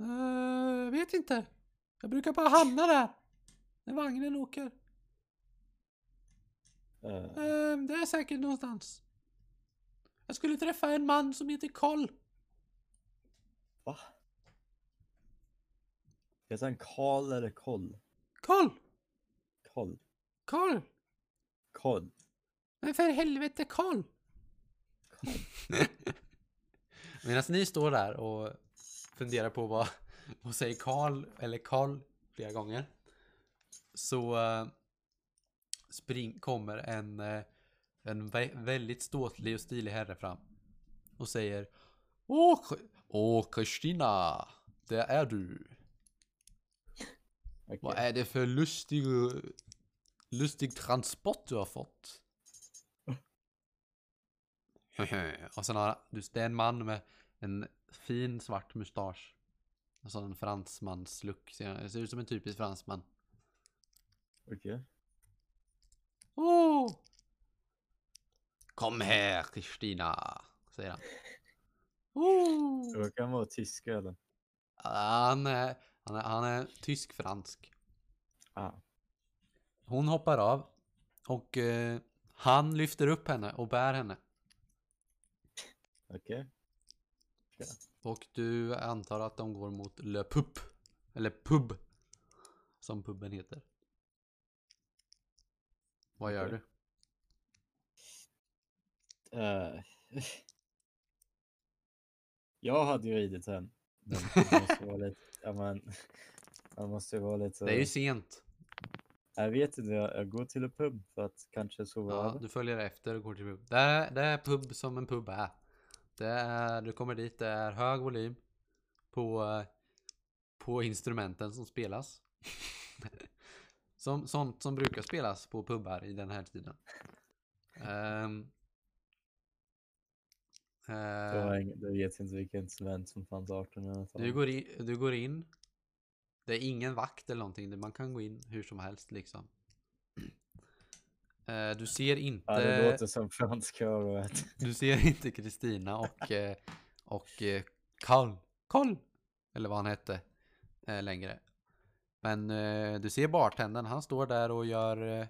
Uh, vet inte. Jag brukar bara hamna där. När vagnen åker. Eh, Ehm, det är säkert någonstans. Jag skulle träffa en man som heter Karl. va? Heter han Karl eller Koll? Karl! Koll. Karl! Koll. Men för helvete Karl! Medan ni står där och funderar på vad, vad säger Karl eller Karl flera gånger. Så eh, spring, kommer en, eh, en vä- väldigt ståtlig och stilig herre fram. Och säger Åh, Åh Kristina, det är du. Okej. Vad är det för lustig, lustig transport du har fått? och sen har du, det är en man med en fin svart mustasch. En sån fransmanslook. ser jag- Det ser ut som en typisk fransman. Okej. Åh! Kom här Kristina, säger han. Oh. Det kan vara tyska eller? Han är, han är, han är tysk-fransk. Ah. Hon hoppar av och eh, han lyfter upp henne och bär henne. Okej. Och du antar att de går mot Le Pup. Eller Pub. Som puben heter. Vad gör Okej. du? Eh, jag hade ju ridit hem. Man måste vara lite, ja, men, man måste ju vara lite... Det är ju sent. Jag vet inte, jag, jag går till en pub för att kanske sova Ja, över. du följer efter och går till pub. Det är, det är pub som en pub är. Det är, du kommer dit, det är hög volym på, på instrumenten som spelas. som, sånt som brukar spelas på pubbar i den här tiden. Ehm, Det eh, var ing- Jag vet inte vilka instrument som fanns 1800-talet. du, går in, du går in. Det är ingen vakt eller någonting. Man kan gå in hur som helst liksom. Eh, du ser inte... Ja, det låter som fransk kör och ett. Du ser inte Kristina och, eh, och Karl, Karl, eller vad han hette längre. Men du ser bartendern, han står där och gör,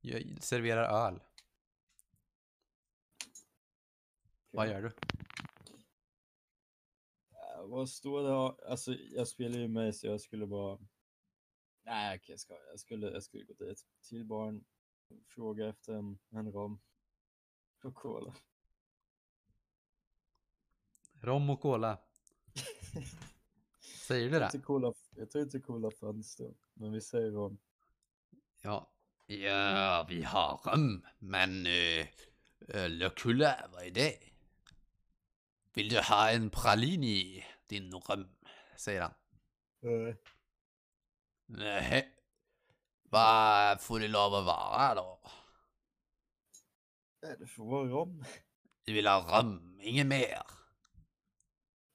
gör serverar öl. Vad gör du? Ja, Vad står det? Alltså, jag spelar ju med så jag skulle bara... Nej, okej, jag ska. Jag skulle, jag skulle gå dit till barn, fråga efter en, en rom och cola. Rom och cola. Säger du Jag det? tror inte cola, jag tror inte cola då, men vi säger rom. Ja. Ja, vi har rum, men uh, Le Cola, vad är det? Vill du ha en pralin i din rum? Säger han. Uh, Nej. Vad får det lov att vara då? det får vara rom. Du vill ha rum, inget mer?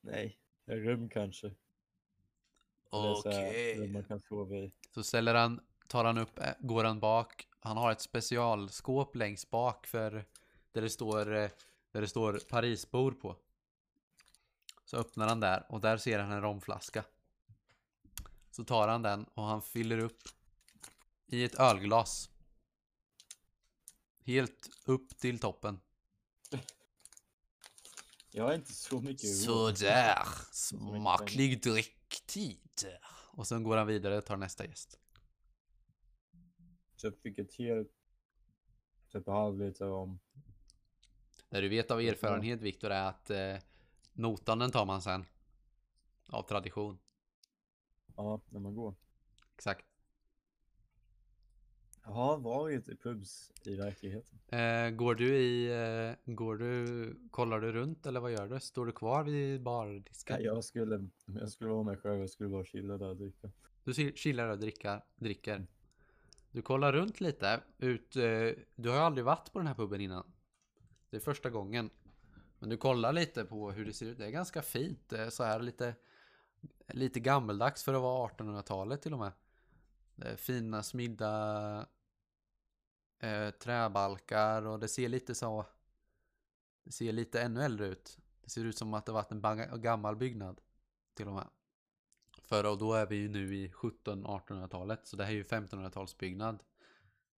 Nej, rum kanske. Okej. rum man kan sova i. Så ställer han, tar han upp, eh, går han bak. Han har ett specialskåp längst bak för där det står, eh, där det står Parisbor på. Så öppnar han där och där ser han en romflaska. Så tar han den och han fyller upp i ett ölglas. Helt upp till toppen. Jag har inte så mycket. Sådär, smaklig drycktid. Och sen går han vidare och tar nästa gäst. Så jag fick ett helt typ halvliter om. Det du vet av erfarenhet Viktor är att eh, notan den tar man sen. Av tradition. Ja, när man går. Exakt. Jag har varit i pubs i verkligheten. Eh, går du i, eh, går du, kollar du runt eller vad gör du? Står du kvar vid bardisken? Ja, jag skulle, jag skulle vara mig själv, jag skulle bara chilla där och dricka. Du chillar och dricker, dricker. Du kollar runt lite. Ut, eh, du har ju aldrig varit på den här puben innan. Det är första gången. Men du kollar lite på hur det ser ut. Det är ganska fint. Det är så här lite, lite gammeldags för att vara 1800-talet till och med. Det är fina smidda eh, träbalkar och det ser lite så. Det ser lite ännu äldre ut. Det ser ut som att det varit en gammal byggnad. Till och med. För och då är vi ju nu i 1700-1800-talet. Så det här är ju 1500-talsbyggnad.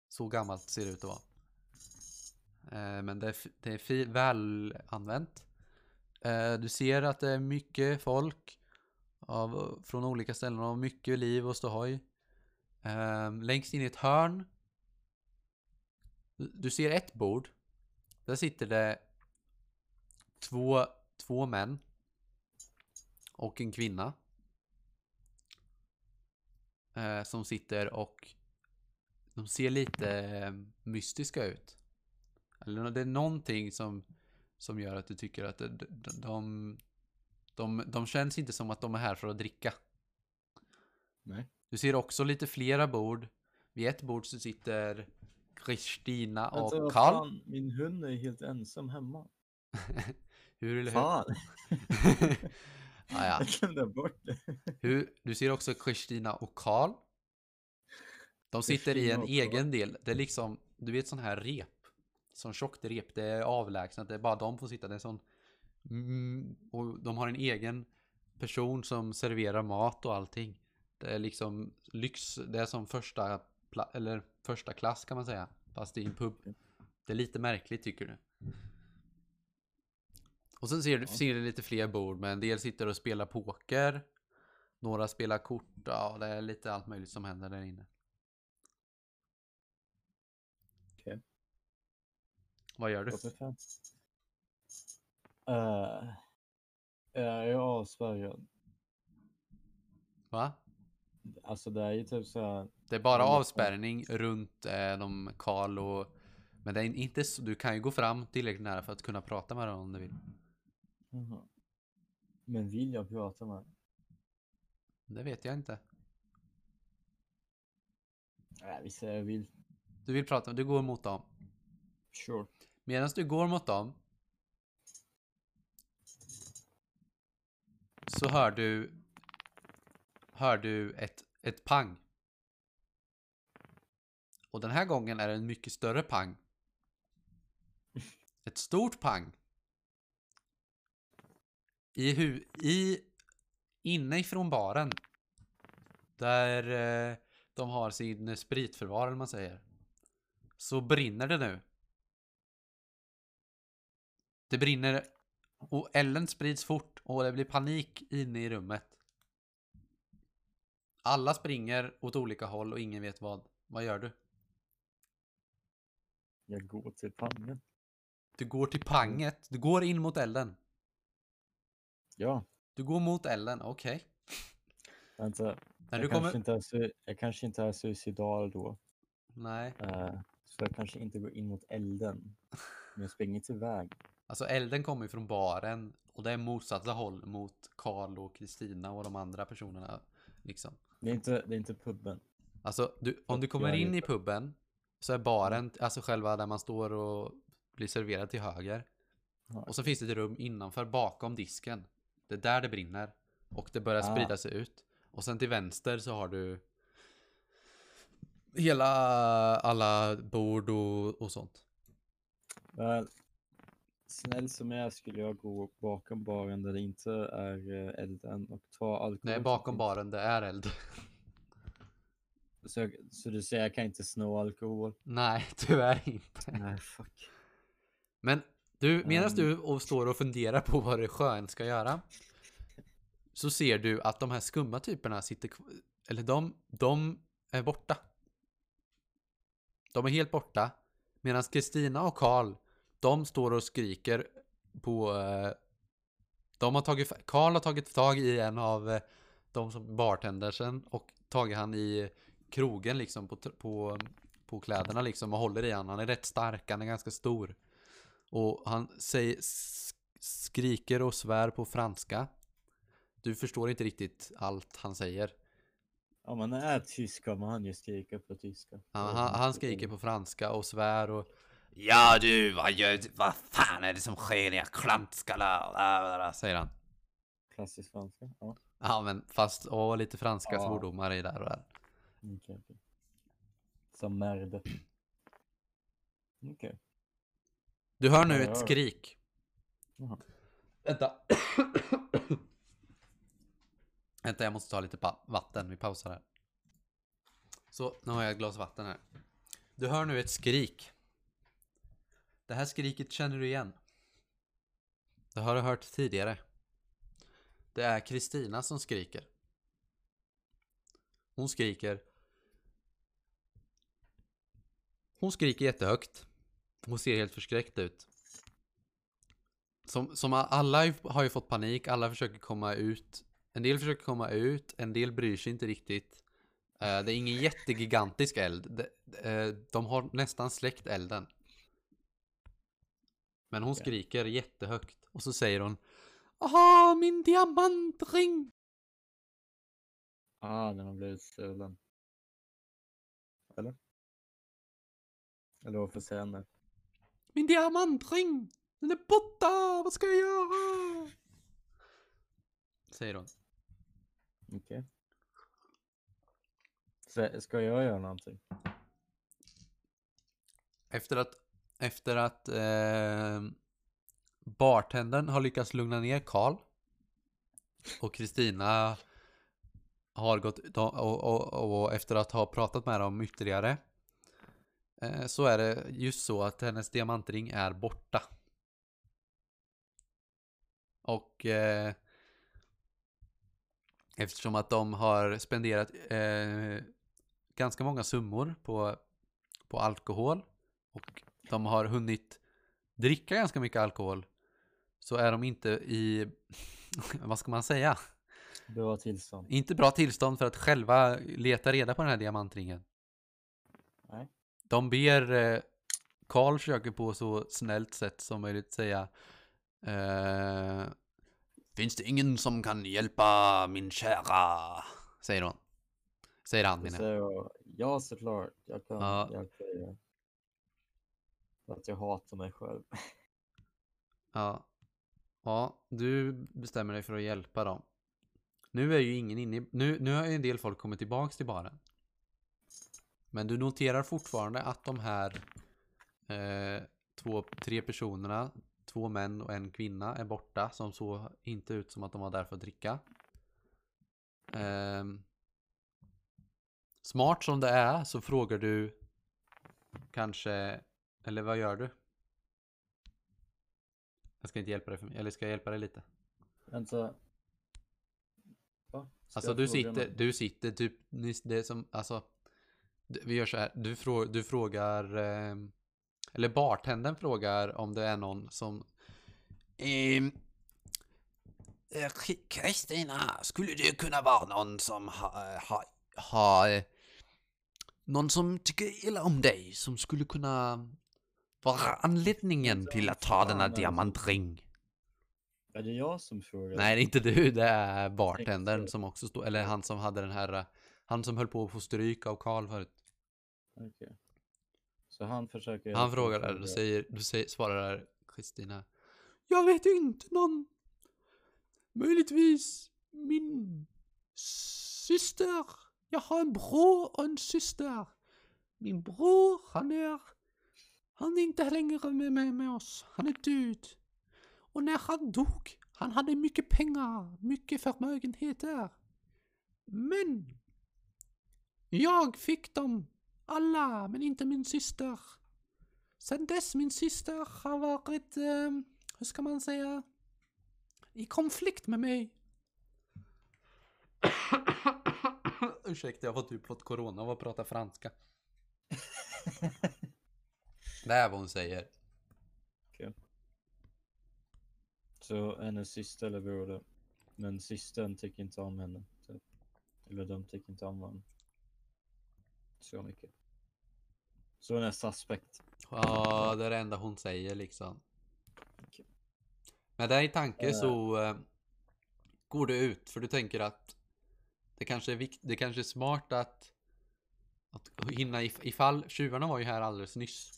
Så gammalt ser det ut att vara. Eh, men det är, det är väl använt. Eh, du ser att det är mycket folk av, från olika ställen och mycket liv och ståhoj. Eh, längst in i ett hörn. Du- ser ett bord. Där sitter det två, två män. Och en kvinna. Som sitter och de ser lite mystiska ut. Eller det är någonting som, som gör att du tycker att de, de, de, de, känns inte som att de är här för att dricka. Nej. Du ser också lite flera bord. Vid ett bord så sitter Kristina Vänta, och vad Karl. fan, min hund är helt ensam hemma. Hur eller hur? Fan, Ah, ja. jag glömde bort det. Hur, du ser också Kristina och Karl. De sitter i en egen del. Det är liksom, du vet sån här rep. Som tjockt rep, det är avlägsnat, det är bara de får sitta. Det är sån... Mm, och de har en egen person som serverar mat och allting. Det är liksom lyx, det är som första, eller första klass kan man säga. Fast i en pub. Det är lite märkligt tycker du? Och sen ser du, ser du lite fler bord, men en del sitter och spelar poker. Några spelar kort, ja det är lite allt möjligt som händer där inne. Okej. Vad gör du? Uh, är jag avspärrad? Va? Alltså det är ju typ så här. Det är bara avspärrning runt eh, de Karl och... Men det är inte så, du kan ju gå fram tillräckligt nära för att kunna prata med dem om du vill. Jaha. Men vill jag prata med honom? Det vet jag inte. Nej, vi säger jag vill. Du vill prata, du går mot dem. Sure. Medan du går mot dem så hör du hör du ett, ett pang. Och den här gången är det en mycket större pang. Ett stort pang. I hu i inne ifrån baren. Där eh, de har sin spritförvar eller man säger. Så brinner det nu. Det brinner och elden sprids fort och det blir panik inne i rummet. Alla springer åt olika håll och ingen vet vad. Vad gör du? Jag går till pannan. Du går till panget. Du går in mot elden. Ja, Du går mot elden, okej. vänta. När jag, du kanske kommer... inte är, su- jag kanske inte är suicidal då. Nej. eh, så jag kanske inte går in mot elden. Men jag springer till väg. Alltså elden kommer ju från baren och det är motsatta håll mot Karl och Kristina och de andra personerna. Liksom. Det är inte, det är inte puben. Alltså, du, om du kommer in i puben så är baren, alltså själva där man står och blir serverad till höger. Och så finns det ett rum innanför bakom disken. Det är där det brinner. Och det börjar Ah. sprida sig ut. Och sen till vänster så har du hela, alla bord och, och sånt. Väl, snäll som jag är skulle jag gå bakom baren där det inte är eh, elden och ta alkohol. Nej, bakom baren, det är eld. Så, så du säger jag kan inte snå alkohol? Nej, tyvärr inte. Nej, fuck. Men du, medan Ehm. du och står och funderar på vad det skön ska göra så ser du att de här skumma typerna sitter eller de, de är borta. De är helt borta. Medan Kristina och Karl, de står och skriker på... eh, De har tagit... Karl har tagit tag i en av eh, de som bartendersen och tagit han i krogen liksom på, på, på kläderna liksom och håller i han. Han är rätt stark, han är ganska stor. Och han säger, sk- skriker och svär på franska. Du förstår inte riktigt allt han säger. Om man är tysk kommer han ju skrika på tyska. Ja, han, han skriker på franska och svär och Ja du, vad gör Vad fan är det som sker era klantskallar? Säger han. Klassisk franska. Ja, Ja men fast, och lite franska Ja. svordomar i där och där. okej. okej. Som merde. Okej. Du hör nu Ja, ett skrik. Jaha. Vänta. Vänta, jag måste ta lite vatten. Vi pausar här. Så, nu har jag ett glas vatten här. Du hör nu ett skrik. Det här skriket känner du igen. Det har du hört tidigare. Det är Kristina som skriker. Hon skriker. Hon skriker jättehögt. Hon ser helt förskräckt ut. Som, som alla har ju- fått panik, alla försöker komma ut. En del försöker komma ut, en del bryr sig inte riktigt. Eh, det är ingen jättegigantisk eld. De eh, har nästan släckt elden. Men hon skriker jättehögt. Och så säger hon Aha, min diamantring! Ah, den har blivit stulen. Eller? Eller varför säger han det? Min diamantring! Den är borta! Vad ska jag göra? Säger hon. Okej. Så Ska jag göra någonting? Efter att efter att eh, bartendern har lyckats lugna ner Karl och Kristina har gått och, och, och, efter att ha pratat med dem ytterligare eh, så är det just så att hennes diamantring är borta. Och eh, eftersom att de har spenderat eh, ganska många summor på, på alkohol och de har hunnit dricka ganska mycket alkohol så är de inte i, vad ska man säga? Bra tillstånd. Inte bra tillstånd för att själva leta reda på den här diamantringen. Nej. De ber eh, Karl försöker på så snällt sätt som möjligt säga eh, Finns det ingen som kan hjälpa min kära? Säger hon. Säger han jag, ja såklart, jag kan Ja. hjälpa er. För att jag hatar mig själv. Ja. Ja, du bestämmer dig för att hjälpa dem. Nu är ju ingen inne i... Nu, nu har ju en del folk kommit tillbaks till baren. Men du noterar fortfarande att de här eh, två, tre personerna, två män och en kvinna är borta som såg inte ut som att de var där för att dricka. Eh, smart som det är så frågar du kanske, eller vad gör du? Jag ska inte hjälpa dig för mycket, eller ska jag hjälpa dig lite? Vänta. Va? Ska Alltså du sitter, du sitter typ, det som, alltså Vi gör så här, du, frå, du frågar eh, Eller bartendern frågar om det är någon som ehm, eh, Kri- Kristina, skulle det kunna vara någon som har, har, har eh, Någon som tycker illa om dig, som skulle kunna vara anledningen till att ta denna diamantring? Är det jag som frågar? Nej, det är inte du. Det är bartendern som också står, eller han som hade den här, han som höll på att få stryk av Karl förut. Okej. Så han försöker... Han frågar där, du säger, du säger, svarar Kristina. Jag vet inte någon. Möjligtvis min syster. Jag har en bror och en syster. Min bror, han är, han är inte längre med, med, med oss. Han är död. Och när han dog, han hade mycket pengar, mycket förmögenheter. Men jag fick dem alla, men inte min syster. Sen dess min syster har varit, eh, hur ska man säga, i konflikt med mig. Ursäkta, jag har typ fått corona av att prata franska. Det är vad hon säger. Så hennes syster eller bror då. Men systern tycker inte om henne. Typ. Eller de tycker inte om varandra. Så mycket. Så hon är suspekt. Ja, det är det enda hon säger liksom. Okej. Med det i tanke Eh. så eh, går du ut för du tänker att det kanske är, vikt, det kanske är smart att, att hinna if, ifall tjuvarna var ju här alldeles nyss.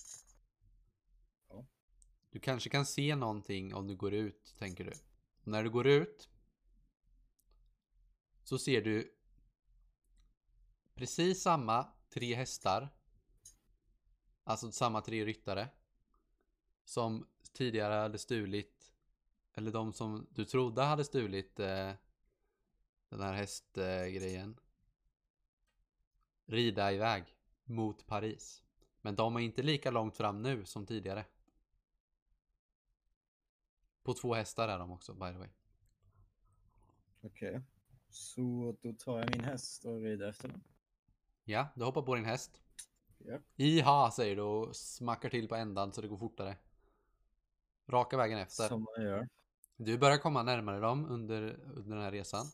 Du kanske kan se någonting om du går ut, tänker du. Och när du går ut så ser du precis samma tre hästar. Alltså samma tre ryttare. Som tidigare hade stulit, eller de som du trodde hade stulit eh, den här hästgrejen. Eh, rida iväg mot Paris. Men de är inte lika långt fram nu som tidigare. På två hästar är de också, by the way. Okej. Så då tar jag min häst och rider efter den. Ja, du hoppar på din häst. Ja. Iha, säger du och smackar till på ändan så det går fortare. Raka vägen efter. Som man gör. Du börjar komma närmare dem under, under den här resan.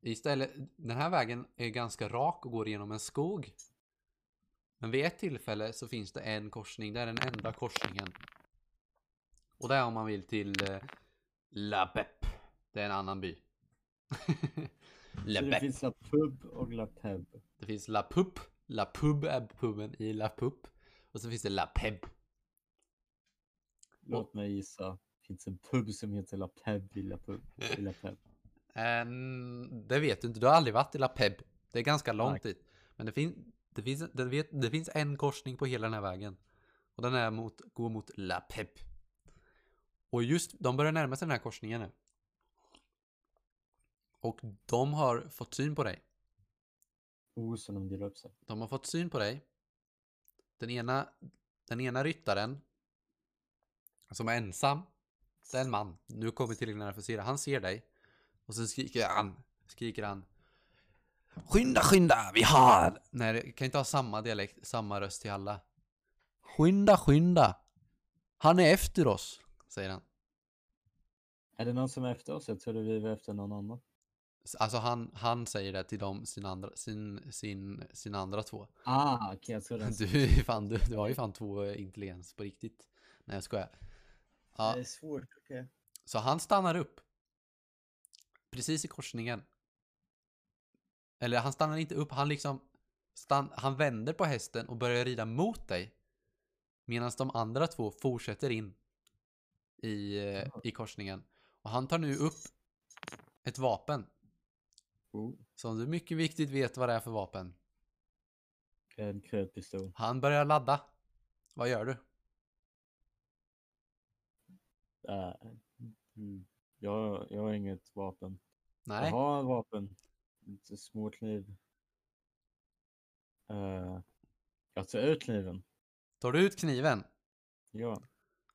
Istället, den här vägen är ganska rak och går genom en skog. Men vid ett tillfälle så finns det en korsning, det är den enda korsningen. Och det är om man vill till eh, La Pep. Det är en annan by. La Så det Pep. finns La Pub och La Peb. Det finns La Pup. La Pub är puben i La Pup. Och så finns det La Peb. Låt mig gissa. Det finns en pub som heter La Peb i La Pub. I La Peb. Ehm, det vet du inte, du har aldrig varit i La Peb. Det är ganska långt Nej. dit. Men det, fin det, finns, det, vet, det finns en korsning på hela den här vägen. Och den är mot, går mot La Pep. Och just, de börjar närma sig den här korsningen nu. Och de har fått syn på dig. Oh, så de delar upp sig. De har fått syn på dig. Den ena, den ena ryttaren som är ensam, det är en man. Nu kommer tillräckligt nära för att se det. Han ser dig. Och sen skriker han, skriker han. Skynda, skynda, vi har! Nej, det kan inte ha samma dialekt, samma röst till alla. Skynda, skynda! Han är efter oss, säger han. Är det någon som är efter oss? Jag trodde vi var efter någon annan. Alltså han, han säger det till dem, sin andra, sin, sin, sin andra två. Ah, okej, jag trodde Du, fan, du, du har ju fan två intelligens på riktigt. Nej jag skojar. Ja, Det är svårt, okej. så han stannar upp. Precis i korsningen. Eller han stannar inte upp, han liksom stan, Han vänder på hästen och börjar rida mot dig. Medan de andra två fortsätter in i, i korsningen. Och han tar nu upp ett vapen. Oh, Som du mycket viktigt vet vad det är för vapen. en krötpistol. Han börjar ladda. Vad gör du? Äh, mm. jag, jag har inget vapen. Nej. Jag har en vapen. Lite småkniv. Uh, jag tar ut kniven. Tar du ut kniven? Ja.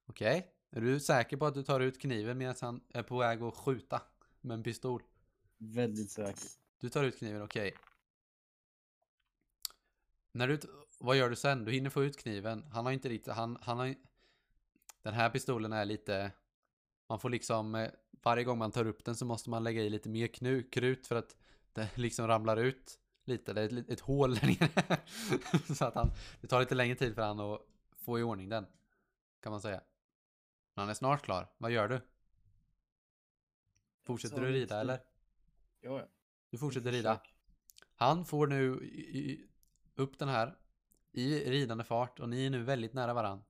Okej. Är du säker på att du tar ut kniven medan han är på väg att skjuta med en pistol? Väldigt säker. Du tar ut kniven, okej. När du, t- vad gör du sen? Du hinner få ut kniven. Han har inte riktigt, han, han har Den här pistolen är lite, man får liksom, eh, varje gång man tar upp den så måste man lägga i lite mer knu, krut för att det liksom ramlar ut lite. Det är ett, ett hål där nere. så att han, det tar lite längre tid för han att få i ordning den. Kan man säga. Men han är snart klar. Vad gör du? Fortsätter du rida eller? Ja, ja. Du fortsätter rida. Han får nu i- i- upp den här i ridande fart och ni är nu väldigt nära varann.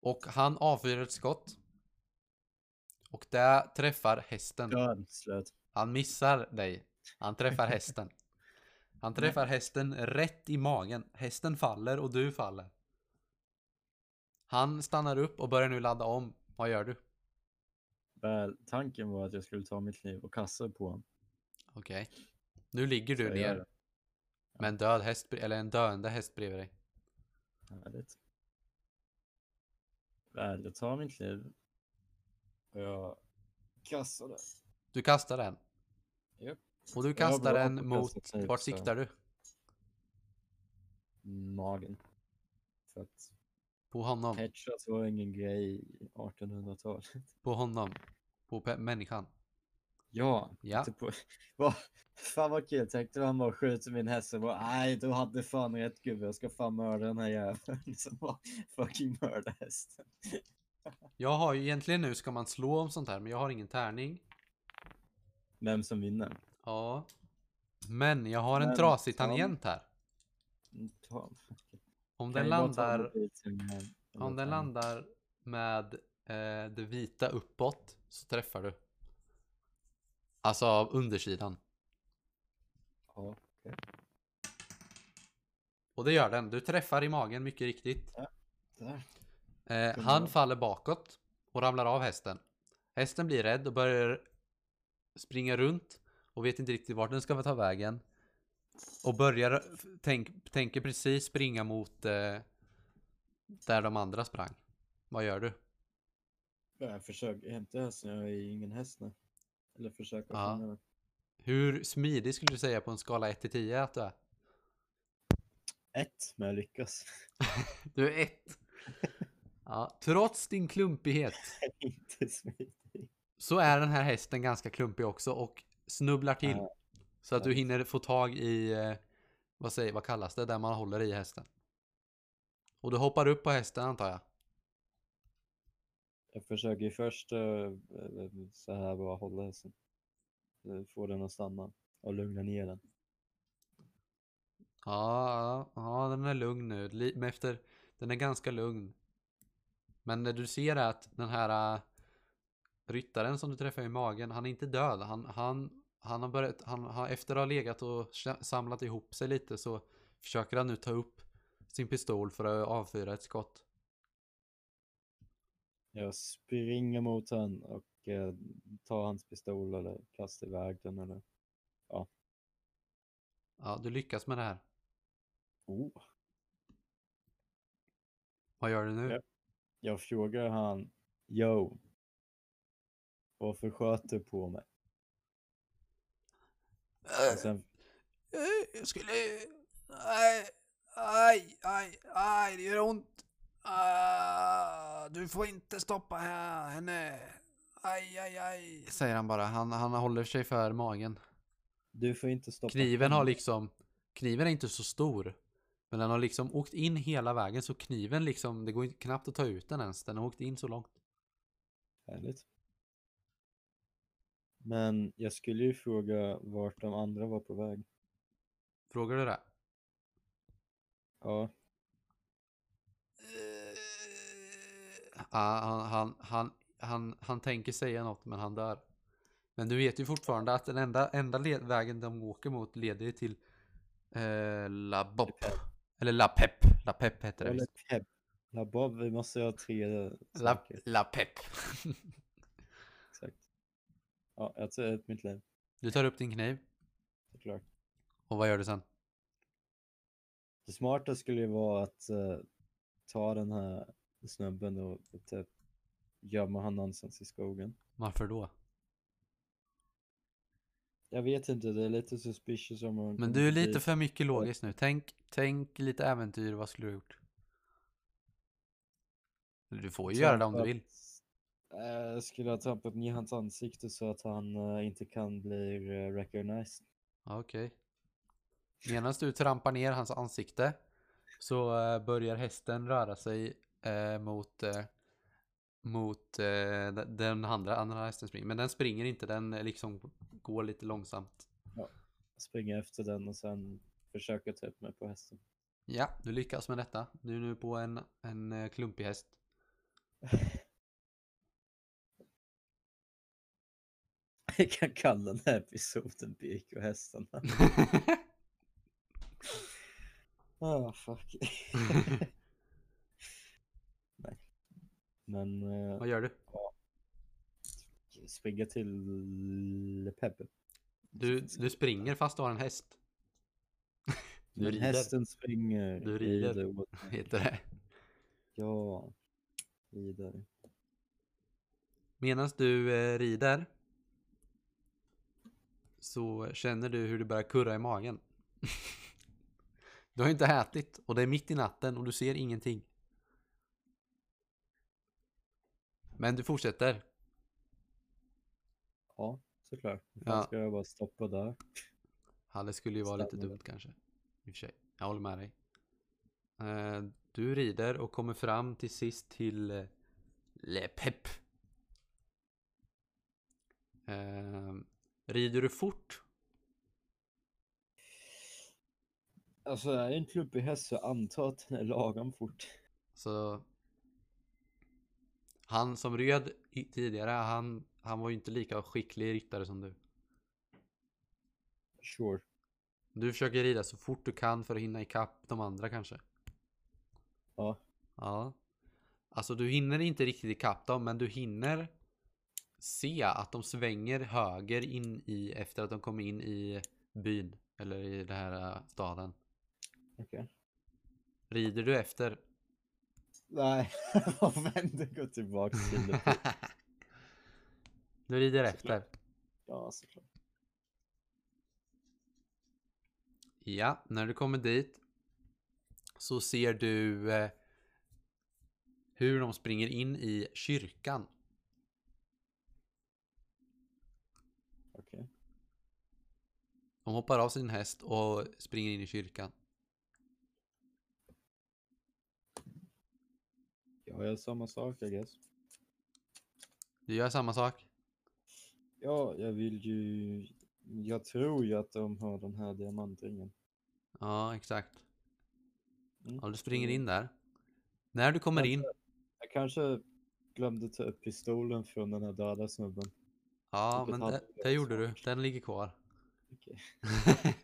Och han avfyrar ett skott. Och det träffar hästen. Han missar dig. Han träffar hästen. Han träffar hästen rätt i magen. Hästen faller och du faller. Han stannar upp och börjar nu ladda om. Vad gör du? Väl, tanken var att jag skulle ta mitt kniv och kasta på honom. Okej. Nu ligger Så du ner det. med en död häst, eller en döende häst bredvid dig. Härligt. Väl, jag tar min kniv. Och jag kastar det. Du kastar den. Japp. Och du kastar den mot, kasta vart så- siktar du? Magen. För att På honom? headshots var ingen grej i 1800-talet. På honom? På pe- människan? Ja, Ja. inte på... Va? Fan vad kul, tänkte man bara skjuter min häst och bara nej du hade fan rätt gubbe, jag ska fan mörda den här jäveln som bara fucking mörda hästen. Jag har ju egentligen nu ska man slå om sånt här men jag har ingen tärning. Vem som vinner? Ja. Men jag har en Men trasig ta- tangent här. Mm, Ta, Om den landar, om den landar med eh, det vita uppåt så träffar du. Alltså av undersidan. Ja, Och det gör den. Du träffar i magen mycket riktigt. där. Eh, han faller bakåt och ramlar av hästen. Hästen blir rädd och börjar springa runt och vet inte riktigt vart den ska ta vägen. Och börjar, tänk, tänker precis springa mot eh, där de andra sprang. Vad gör du? Jag försöker hämta hästen, jag är ingen häst nu. Eller försöka Ja. den. Hur smidig skulle du säga på en skala 1 till 10 att du är? Ett, men jag lyckas. Du är 1. Ja, trots din klumpighet inte smidig. så är den här hästen ganska klumpig också och snubblar till. Ja. Så att du hinner få tag i, eh, vad, säger, vad kallas det, där man håller i hästen. Och du hoppar upp på hästen antar jag. Jag försöker först eh, så här bara hålla hästen. Eh, Få den att stanna och lugna ner den. Ja, ja, den är lugn nu. Men efter, den är ganska lugn. Men du ser att den här ryttaren som du träffar i magen, han är inte död. Han, han, han har börjat, han har efter att ha legat och samlat ihop sig lite så försöker han nu ta upp sin pistol för att avfyra ett skott. Jag springer mot honom och eh, tar hans pistol eller kastar iväg den eller... Ja, du lyckas med det här. Oh. Vad gör du nu? Ja. Jag frågar han, yo, varför sköt du på mig? Och sen, Eh, Jag skulle... Nej, aj, aj, aj, det gör ont. Ah, du får inte stoppa här, henne. Aj, aj, aj. Säger han bara. Han, han håller sig för magen. du får inte stoppa Kniven har henne." liksom... Kniven är inte så stor. Men den har liksom åkt in hela vägen så kniven liksom, det går inte- knappt att ta ut den ens. Den har åkt in så långt. Härligt. Men jag skulle ju fråga vart de andra var på väg. Frågar du det? Ja, han, han, han, han, han tänker säga något men han dör. Men du vet ju fortfarande att den enda, enda vägen de åker mot leder till eh, La Bop. Eller La Pep. La Pep heter det visst. Pep. La Bob, vi måste ha tre La. La Pep. Ja, jag tar ut mitt liv, Du tar upp din kniv. såklart. Och vad gör du sen? Det smarta skulle ju vara att eh, ta den här snubben och, och typ gömma honom någonstans i skogen. Varför då? Jag vet inte, det är lite suspicious om man Men du är lite för mycket logisk nu. Tänk, tänk lite äventyr. Vad skulle du ha gjort? Du får ju göra det om du vill. Jag skulle ha trampat ner hans ansikte så att han eh, inte kan bli uh, recognized. Ja, Okej. Medan du trampar ner hans ansikte så eh, börjar hästen röra sig eh, mot, eh, mot eh, den andra, andra hästen springer. Men den springer inte, den eh, liksom går lite långsamt. Springa efter den och sen försöka ta upp mig på hästen. Ja, du lyckas med detta. Du är nu på en, en eh, klumpig häst. Jag kan kalla den här episoden Birk och hästarna. Ah, fuck. Nej. Men eh, Vad gör du? springa till Peppe. Du, du springer fast du har en häst. Du Men rider, hästen springer. Du rider. mig. heter det. Ja, rider. Medan du eh, rider så känner du hur det börjar kurra i magen. du har inte ätit och det är mitt i natten och du ser ingenting. Men du fortsätter. Ja, såklart. Ja. Ska jag bara stoppa där? Ja, det skulle ju vara lite Stämmer. dumt kanske. I och för sig. Jag håller med dig. Eh, Du rider och kommer fram till sist till eh, Le Pep. Rider du fort? Alltså är en klubbig häst så antar att den är lagom fort. Så han som red tidigare, han, han var ju inte lika skicklig ryttare som du. Sure. Du försöker rida så fort du kan för att hinna ikapp de andra kanske. Ja. Ja. Alltså du hinner inte riktigt ikapp dem, men du hinner se att de svänger höger in i efter att de kom in i byn. Eller i den här äh, staden. Okej. Rider du efter? Nej, jag vänder gå tillbaka till du rider efter. Ja, såklart. Ja, när du kommer dit så ser du eh, hur de springer in i kyrkan. Okej. De hoppar av sin häst och springer in i kyrkan. Jag gör samma sak, I guess. Du gör samma sak. Ja, jag vill ju... Jag tror ju att de har den här diamantringen. Ja, exakt. Mm. Ja, du springer in där. När du kommer in, Jag kanske glömde ta upp pistolen från den här döda snubben. ja men det, det gjorde du. Den ligger kvar. Okej.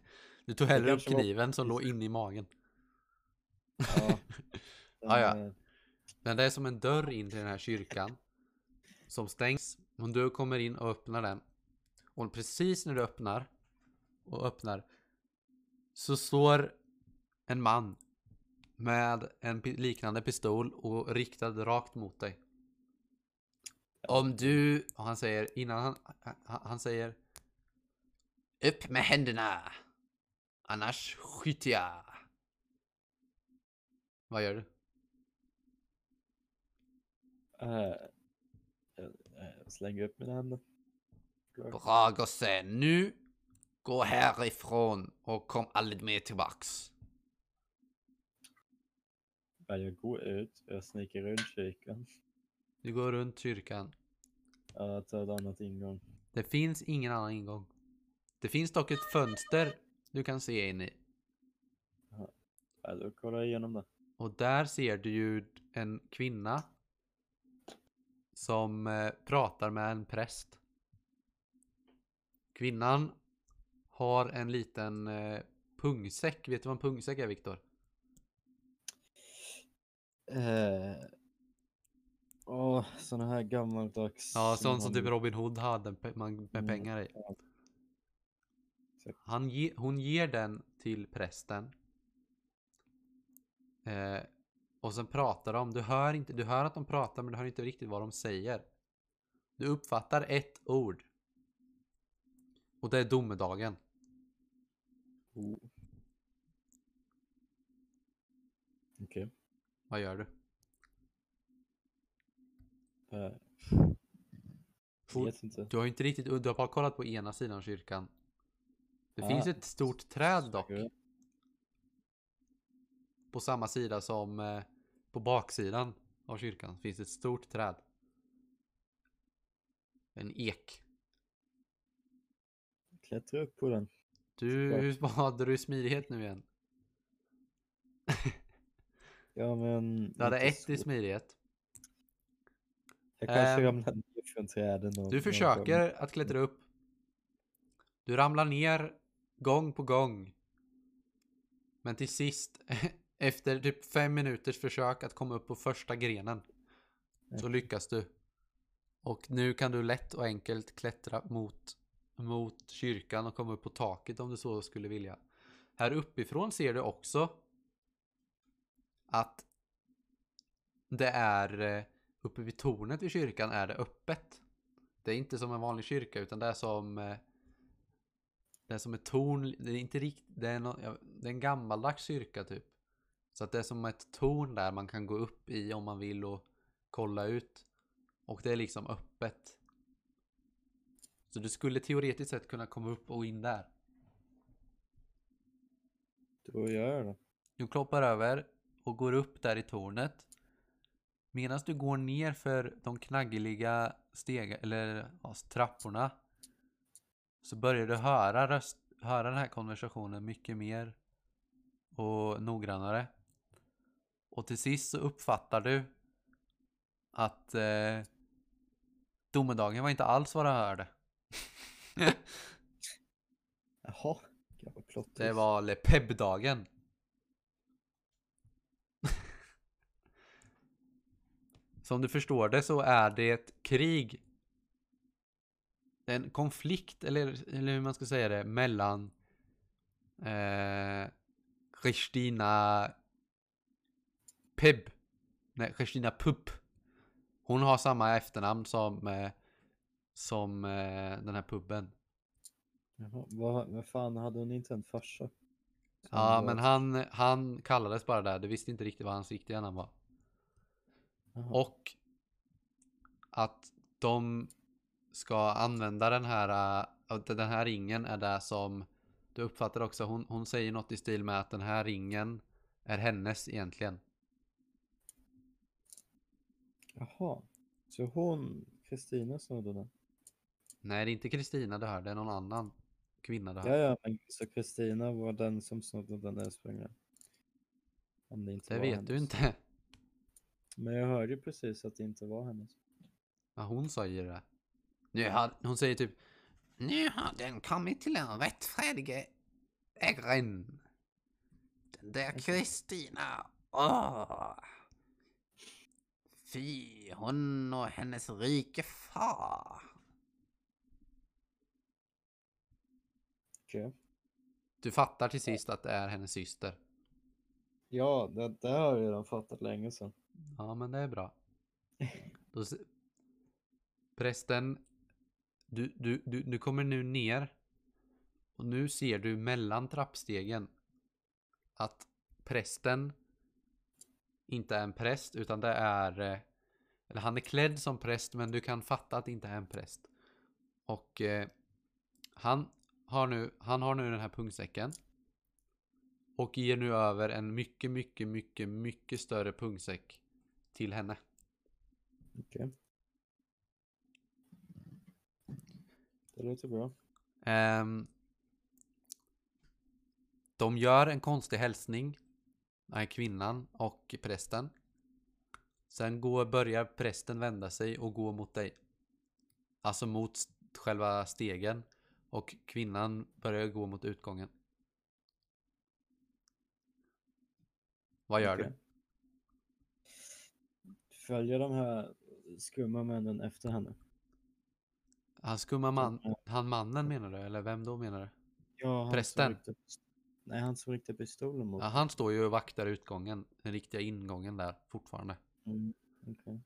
du tog hellre upp kanske var kniven som låg inne i magen. Ja. Ja, ja. Eh, Men det är som en dörr in till den här kyrkan. som stängs. Och du kommer in och öppnar den. Och precis när du öppnar och öppnar så står en man med en liknande pistol och riktad rakt mot dig. Om du, och han säger innan han, han, han säger Upp med händerna! Annars skjuter jag! Vad gör du? Eh, jag, jag slänger upp mina händer. Bra gosse, nu gå härifrån och kom aldrig mer tillbaks. Ja, Jag går ut, jag sniker runt kyrkan. Du går runt kyrkan. Jag tar ett annat ingång. Det finns ingen annan ingång. Det finns dock ett fönster du kan se in i. Ja, då kollar jag igenom det. Och där ser du ju en kvinna som eh, pratar med en präst. Kvinnan har en liten eh, pungsäck. Vet du vad en pungsäck är Viktor? Eh, åh, såna här gammaldags... Ja, sånt som typ Robin Hood hade med Mm, pengar i. Han ge, hon ger den till prästen. Eh, och sen pratar de. Du hör, inte, du hör att de pratar men du hör inte riktigt vad de säger. Du uppfattar ett ord. Och det är domedagen. Oh. Okej. Vad gör du? Eh, For- vet inte. Du har inte riktigt, du har bara kollat på ena sidan kyrkan. Det Ah. finns ett stort träd dock. På samma sida som eh, på baksidan av kyrkan finns ett stort träd. En ek. Klättra upp på den. Du, hur hade du i smidighet nu igen? Ja, men... Du hade ett i så. smidighet. Jag kanske Ehm, ramlar ner från träden. Och, Du försöker att klättra upp. Du ramlar ner gång på gång. Men till sist, efter typ fem minuters försök att komma upp på första grenen, så lyckas du. Och nu kan du lätt och enkelt klättra mot, mot kyrkan och komma upp på taket om du så skulle vilja. Här uppifrån ser du också att det är eh, uppe vid tornet vid kyrkan är det öppet. Det är inte som en vanlig kyrka utan det är som eh, det är som ett torn. Det är inte riktigt. Det är, ja, det är en gammaldags kyrka typ. Så att det är som ett torn där man kan gå upp i om man vill och kolla ut. Och det är liksom öppet. Så du skulle teoretiskt sett kunna komma upp och in där. Då gör jag det. Du kloppar över och går upp där i tornet. Medan du går ner för de knaggeliga steg eller ja, trapporna så börjar du höra, röst, höra den här konversationen mycket mer och noggrannare. Och till sist så uppfattar du att eh, domedagen var inte alls vad du hörde. Jaha. Det var Le Peb-dagen. Som du förstår det så är det ett krig. En konflikt, eller, eller hur man ska säga det, mellan eh, Kristina Peb. Nej, Kristina Pupp. Hon har samma efternamn som, eh, som eh, den här puben. Jaha, vad, vad fan, hade hon inte en farsa? Som Ja, var- men han, han kallades bara där. Du visste inte riktigt vad hans riktiga namn var. Jaha. Och att de ska använda den här, äh, den här ringen är det som du uppfattar också. Hon, hon säger något i stil med att den här ringen är hennes egentligen. Jaha. Så hon, Kristina snodde den? Nej, det är inte Kristina du hör, det är någon annan kvinna du hör. Ja, ja, men så Kristina var den som snodde den ursprungligen. Om det inte det var vet du hennes. inte. Men jag hörde ju precis att det inte var hennes. Ja, hon säger det. Nu har, hon säger typ Nu har den kommit till en rättfärdig ägaren. Den där Kristina. Åh. Fy, hon och hennes rike far. Okej. Du fattar till sist att det är hennes syster. Ja, det, det har jag redan fattat länge sedan. Ja, men det är bra. Då, prästen, du, du, du, du kommer nu ner. Och nu ser du mellan trappstegen att prästen inte är en präst utan det är eh, eller han är klädd som präst men du kan fatta att det inte är en präst. Och eh, han har nu han har nu den här pungsäcken och ger nu över en mycket mycket mycket mycket större pungsäck till henne. Okej. Det låter bra. Ehm, de gör en konstig hälsning, här kvinnan och prästen. Sen går, börjar prästen vända sig och gå mot dig. Alltså mot själva stegen. Och kvinnan börjar gå mot utgången. Vad gör Okej. Följer de här skumma männen efter henne? Han skumma man, han mannen menar du? Eller vem då menar du? Ja, han Prästen? Som nej, han som riktade pistolen mot Ja, han står ju och vaktar utgången, den riktiga ingången där fortfarande. mm, okej.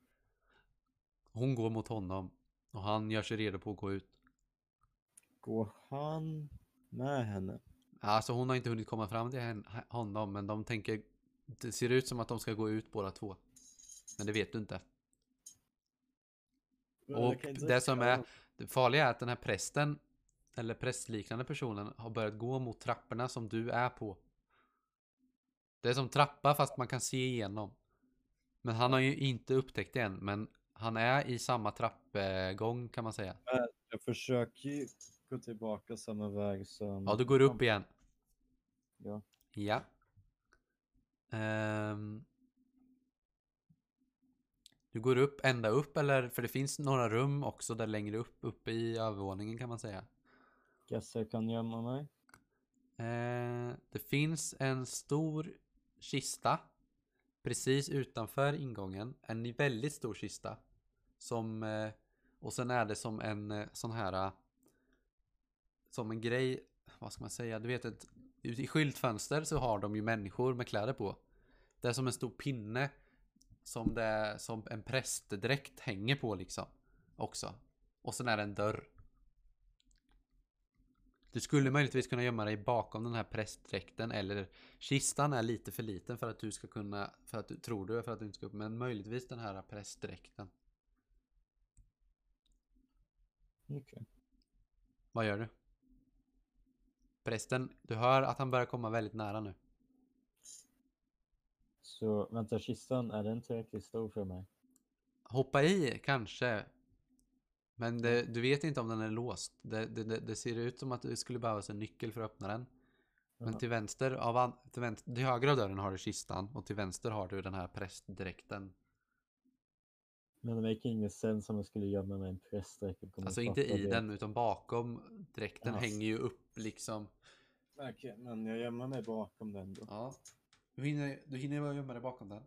Hon går mot honom och han gör sig redo på att gå ut. Går han med henne? Alltså hon har inte hunnit komma fram till honom men de tänker Det ser ut som att de ska gå ut båda två. Men det vet du inte. Men Och det som är det farliga är att den här prästen eller prästliknande personen har börjat gå mot trapporna som du är på. Det är som trappa fast man kan se igenom. Men han har ju inte upptäckt det än men han är i samma trappgång kan man säga. Jag försöker ju gå tillbaka samma väg som... Ja, du går upp igen. Ja. Ja. Ehm. Du går upp, ända upp eller? För det finns några rum också där längre upp, uppe i övervåningen kan man säga. Guess jag kan gömma mig. Eh, det finns en stor kista precis utanför ingången. En väldigt stor kista. Som, eh, och sen är det som en eh, sån här eh, som en grej, vad ska man säga, du vet ett i skyltfönster så har de ju människor med kläder på. Det är som en stor pinne som det som en prästdräkt hänger på liksom också. Och sen är det en dörr. Du skulle möjligtvis kunna gömma dig bakom den här prästdräkten eller kistan är lite för liten för att du ska kunna, för att du tror du, för att du inte ska upp, men möjligtvis den här prästdräkten. Okej. Vad gör du? Prästen, du hör att han börjar komma väldigt nära nu. Så vänta, kistan, är den tillräckligt stor för mig? Hoppa i kanske. Men det, du vet inte om den är låst. Det, det, det, det ser ut som att det skulle behövas en nyckel för att öppna den. Men till vänster, av till, vänster, till höger av dörren har du kistan och till vänster har du den här prästdräkten. Men det make ingen sens om jag skulle gömma mig i en prästdräkt Alltså inte i det- den utan bakom dräkten Jaha. hänger ju upp liksom. Okej, men jag gömmer mig bakom den då. Ja. Du hinner, du hinner bara gömma dig bakom den.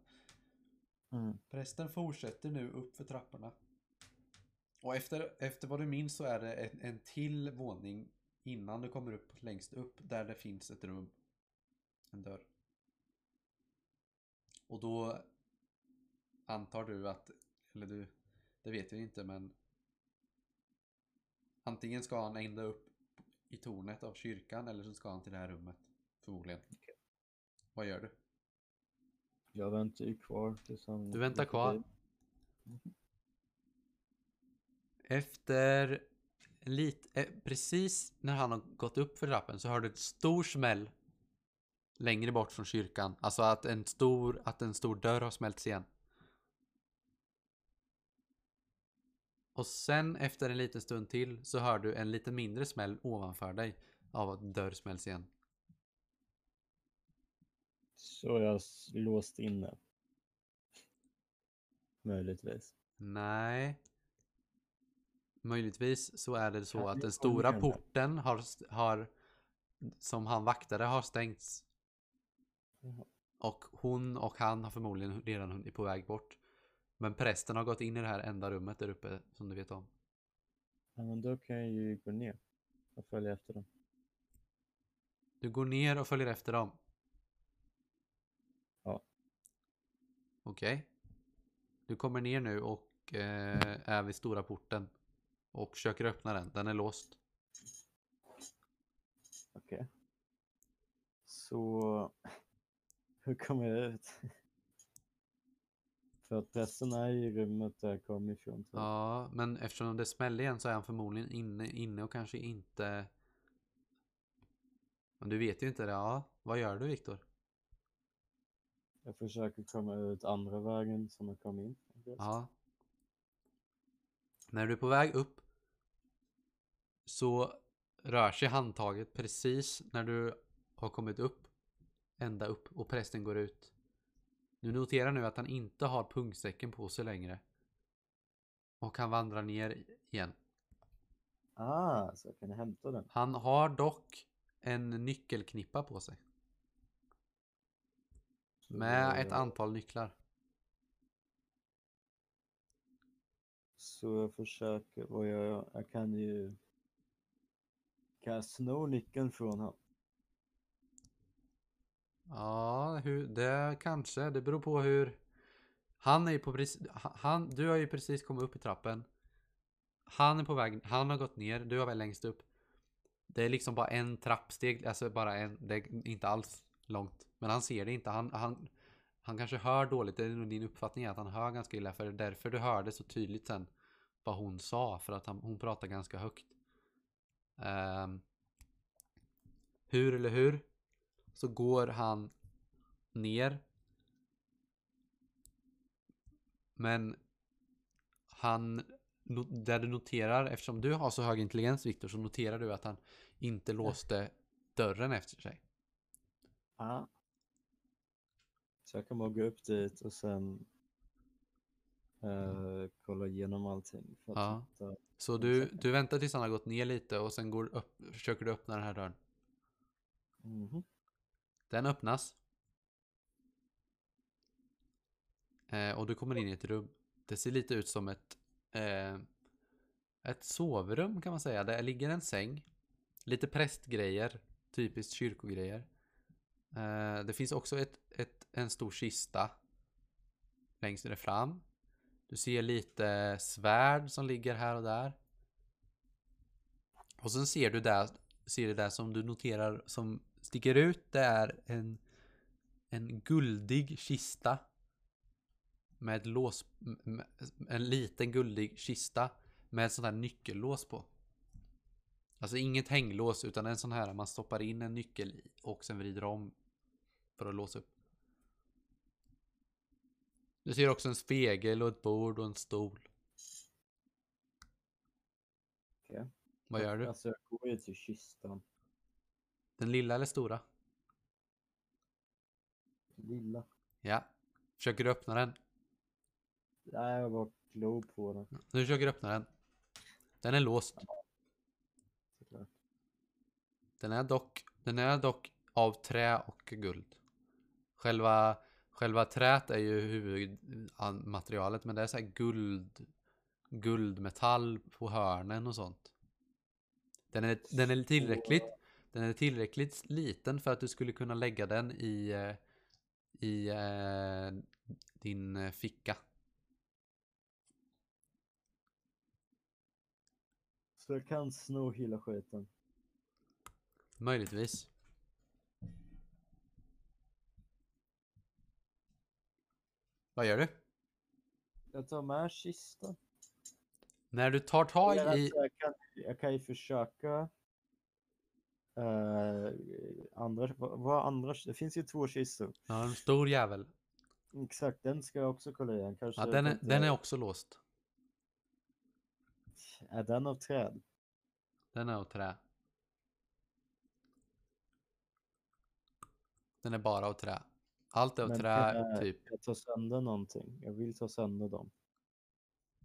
Mm. Prästen fortsätter nu upp för trapporna. Och efter, efter vad du minns så är det en, en till våning innan du kommer upp längst upp där det finns ett rum. En dörr. Och då antar du att, eller du, det vet vi inte men antingen ska han ända upp i tornet av kyrkan eller så ska han till det här rummet. Förmodligen. Vad gör du? Jag väntar ju kvar tills han... Du väntar kvar. förbi. Efter lite, eh, precis när han har gått upp för trappen så hör du ett stor smäll längre bort från kyrkan. Alltså att en stor, att en stor dörr har smälts igen. Och sen efter en liten stund till så hör du en lite mindre smäll ovanför dig av att dörr smälls igen. Så jag låst inne. Möjligtvis. Nej. Möjligtvis så är det så att den stora porten har, har som han vaktade har stängts. Och hon och han har förmodligen redan hunnit på väg bort. Men prästen har gått in i det här enda rummet där uppe som du vet om. Ja, men då kan jag ju gå ner och följa efter dem. Du går ner och följer efter dem. Okej. Du kommer ner nu och eh, är vid stora porten. Och försöker öppna den. Den är låst. Okej. Så hur kommer jag ut? För att prästen är i rummet där jag kom ifrån. Ja, men eftersom det smäller igen så är han förmodligen inne, inne och kanske inte... Men du vet ju inte det. Ja, vad gör du Viktor? Jag försöker komma ut andra vägen som jag kom in. Ja. När du är på väg upp så rör sig handtaget precis när du har kommit upp. Ända upp och prästen går ut. Du noterar nu att han inte har pungsäcken på sig längre. Och han vandrar ner igen. Ah, så jag kan hämta den. Han har dock en nyckelknippa på sig. Med ett antal nycklar. Så jag försöker, vad gör jag? Jag kan ju... Kan jag sno nyckeln från honom? Ja, hur, det kanske. Det beror på hur... Han är ju på precis... Han, du har ju precis kommit upp i trappen. Han är på väg... Han har gått ner. Du har väl längst upp. Det är liksom bara en trappsteg. Alltså bara en... Det är inte alls långt. Men han ser det inte. Han, han, han kanske hör dåligt. Det är nog din uppfattning att han hör ganska illa. För det är därför du hörde så tydligt sen vad hon sa. För att han, hon pratar ganska högt. Ehm, hur eller hur? så går han ner. Men han, där du noterar, eftersom du har så hög intelligens Viktor, så noterar du att han inte låste dörren efter sig. Ah. Så jag kan bara gå upp dit och sen eh, kolla igenom allting. För att Ja. hitta... Så du, du väntar tills han har gått ner lite och sen går upp, försöker du öppna den här dörren. Mhm. Den öppnas. Eh, och du kommer in i ett rum. Det ser lite ut som ett, eh, ett sovrum kan man säga. Där ligger en säng. Lite prästgrejer. Typiskt kyrkogrejer. Eh, det finns också ett, ett, en stor kista. Längst ner fram. Du ser lite svärd som ligger här och där. Och sen ser du där, ser det där som du noterar som sticker ut. Det är en, en guldig kista. Med ett lås, med en liten guldig kista. Med ett sånt här nyckellås på. Alltså inget hänglås utan en sån här man stoppar in en nyckel i och sen vrider om. För att låsa upp. Du ser också en spegel och ett bord och en stol. Okej. Vad gör du? Alltså jag går ju till kistan. Den lilla eller stora? Lilla. Ja. Försöker du öppna den? Nej, jag bara glor på den. Nu försöker du öppna den. Den är låst. Den är dock, den är dock av trä och guld. Själva, själva träet är ju huvudmaterialet men det är så här guld, guldmetall på hörnen och sånt. Den är, den är tillräckligt, den är tillräckligt liten för att du skulle kunna lägga den i, eh, i eh, din eh, ficka. Så jag kan sno hela skiten. Möjligtvis. Vad gör du? Jag tar med kistan. När du tar tag i... alltså, jag, kan, jag kan ju försöka. eh, andra, vad, andra, det finns ju två kistor. Ja, en stor jävel. Exakt, den ska jag också kolla igen. Kanske Ja, den, är, den är också låst. Är den av träd? Den är av trä. Den är bara av trä. Allt är av trä, jag- typ. Jag tar sönder någonting. Jag vill ta sönder dem.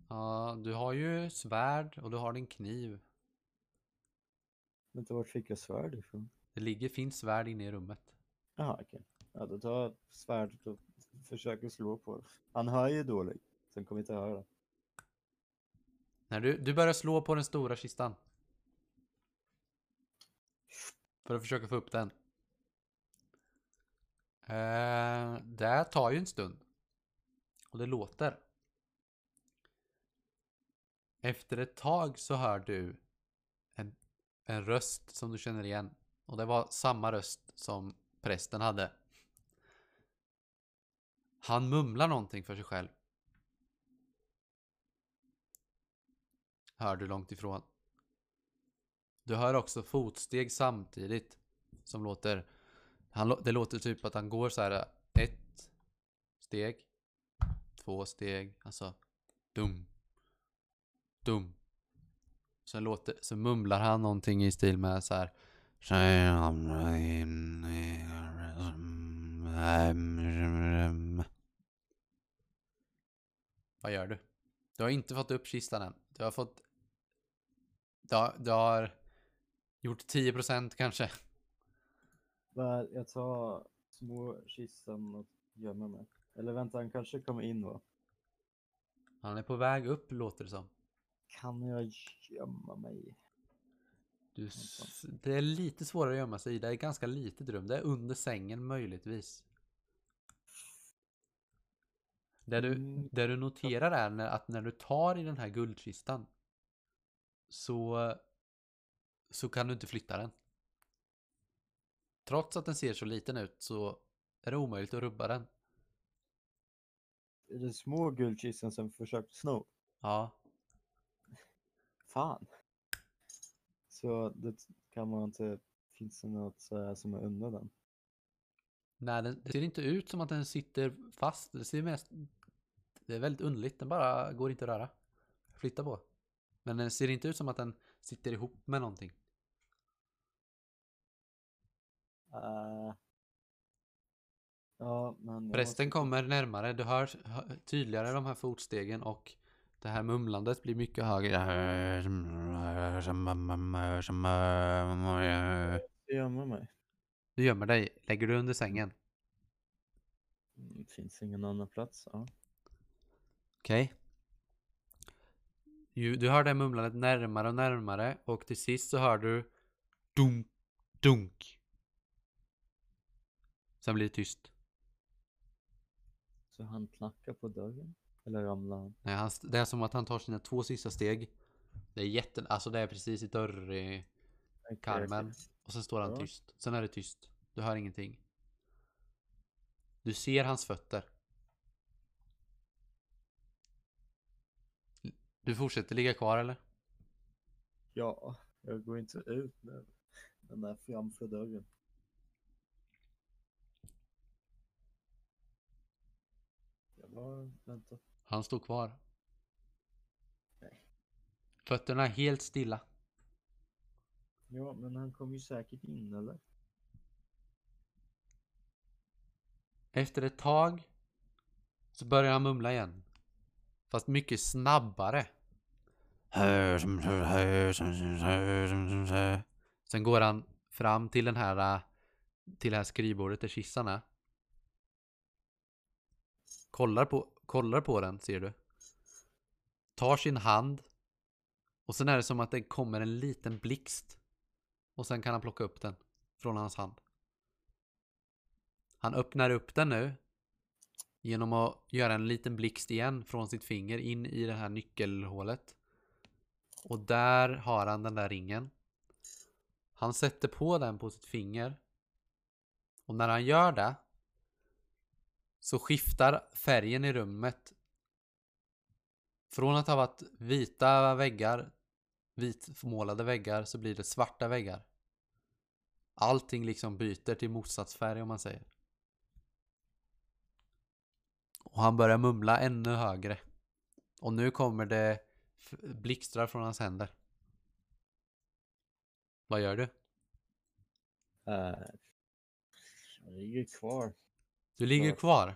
Ja, du har ju svärd och du har din kniv. Vänta, vart fick jag svärd ifrån? Det ligger, finns svärd inne i rummet. Jaha, okej. Ja, då tar jag svärdet och försöker slå på det. Han hör ju dåligt. Den kommer inte höra. När du, du börjar slå på den stora kistan. För att försöka få upp den. Eh, det tar ju en stund. Och det låter. Efter ett tag så hör du en, en röst som du känner igen. Och det var samma röst som prästen hade. Han mumlar någonting för sig själv. Hör du långt ifrån. Du hör också fotsteg samtidigt. Som låter... Han, det låter typ att han går så här äh, ett steg. Två steg. Alltså. Dum. Dum. Sen låter... Så mumlar han någonting i stil med så här. Vad gör du? Du har inte fått upp kistan än. Du har fått... Du har, du har gjort 10% kanske. Jag tar små kistan och gömmer mig. Eller vänta, han kanske kommer in va? Han är på väg upp låter det som. Kan jag gömma mig? Du, det är lite svårare att gömma sig i. Det är ganska litet rum. Det är under sängen möjligtvis. Det du, Mm. det du noterar är när, att när du tar i den här guldkistan så, så kan du inte flytta den. Trots att den ser så liten ut så är det omöjligt att rubba den. Är det små guldkistan som försökt sno? Ja, Fan. Så det kan man inte... Finns det något som är under den? Nej, den, det ser inte ut som att den sitter fast. Det ser mest... Det är väldigt underligt. Den bara går inte att röra. Flytta på. Men den ser inte ut som att den sitter ihop med någonting. Uh, ja, men... jag Prästen kommer närmare. Du hör tydligare de här fotstegen och det här mumlandet blir mycket högre. gömma mig. Du gömmer dig. Lägger du under sängen. Mm, Finns ingen annan plats? Ja. Okej. Ju- Du hör det mumlandet närmare och närmare och till sist så hör du dunk, dunk. Sen blir det tyst. Så han knackar på dörren? Eller ramlar han? Nej, han, det är som att han tar sina två sista steg. Det är jätte, alltså det är precis i dörrkarmen. Okej, okej. Och sen står han Ja. tyst. Sen är det tyst. Du hör ingenting. Du ser hans fötter. Du fortsätter ligga kvar eller? Ja, jag går inte ut nu. Den är framför dörren. Väntar. Han står kvar. Nej. Fötterna är helt stilla. Ja, men han kommer ju säkert in eller? Efter ett tag så börjar han mumla igen. Fast mycket snabbare. Sen går han fram till den här till det här skrivbordet där kistan är. Kollar på, kollar på den ser du. Tar sin hand. Och sen är det som att det kommer en liten blixt. Och sen kan han plocka upp den från hans hand. Han öppnar upp den nu. Genom att göra en liten blixt igen från sitt finger in i det här nyckelhålet. Och där har han den där ringen. Han sätter på den på sitt finger. Och när han gör det så skiftar färgen i rummet från att ha varit vita väggar, vitmålade väggar, så blir det svarta väggar. Allting liksom byter till motsatsfärg om man säger. Och han börjar mumla ännu högre. Och nu kommer det blixtrar från hans händer. Vad gör du? Uh, jag ligger kvar. Du ligger Ja. kvar.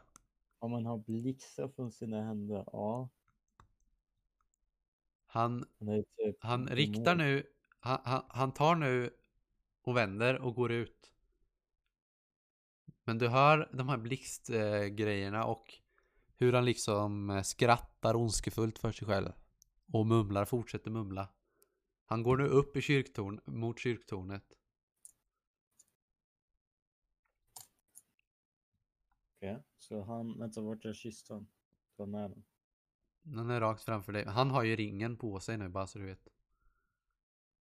Om man har blixtar från sina händer, ja. Han, Han, typ han riktar nu, han, han, han tar nu och vänder och går ut. Men du hör de här blixtgrejerna och hur han liksom eh, skrattar ondskefullt för sig själv. Och mumlar, fortsätter mumla. Han går nu upp i kyrktorn, mot kyrktornet. Okej, så han, vänta vart är kistan? Ta med den. Den är rakt framför dig. Han har ju ringen på sig nu bara så du vet.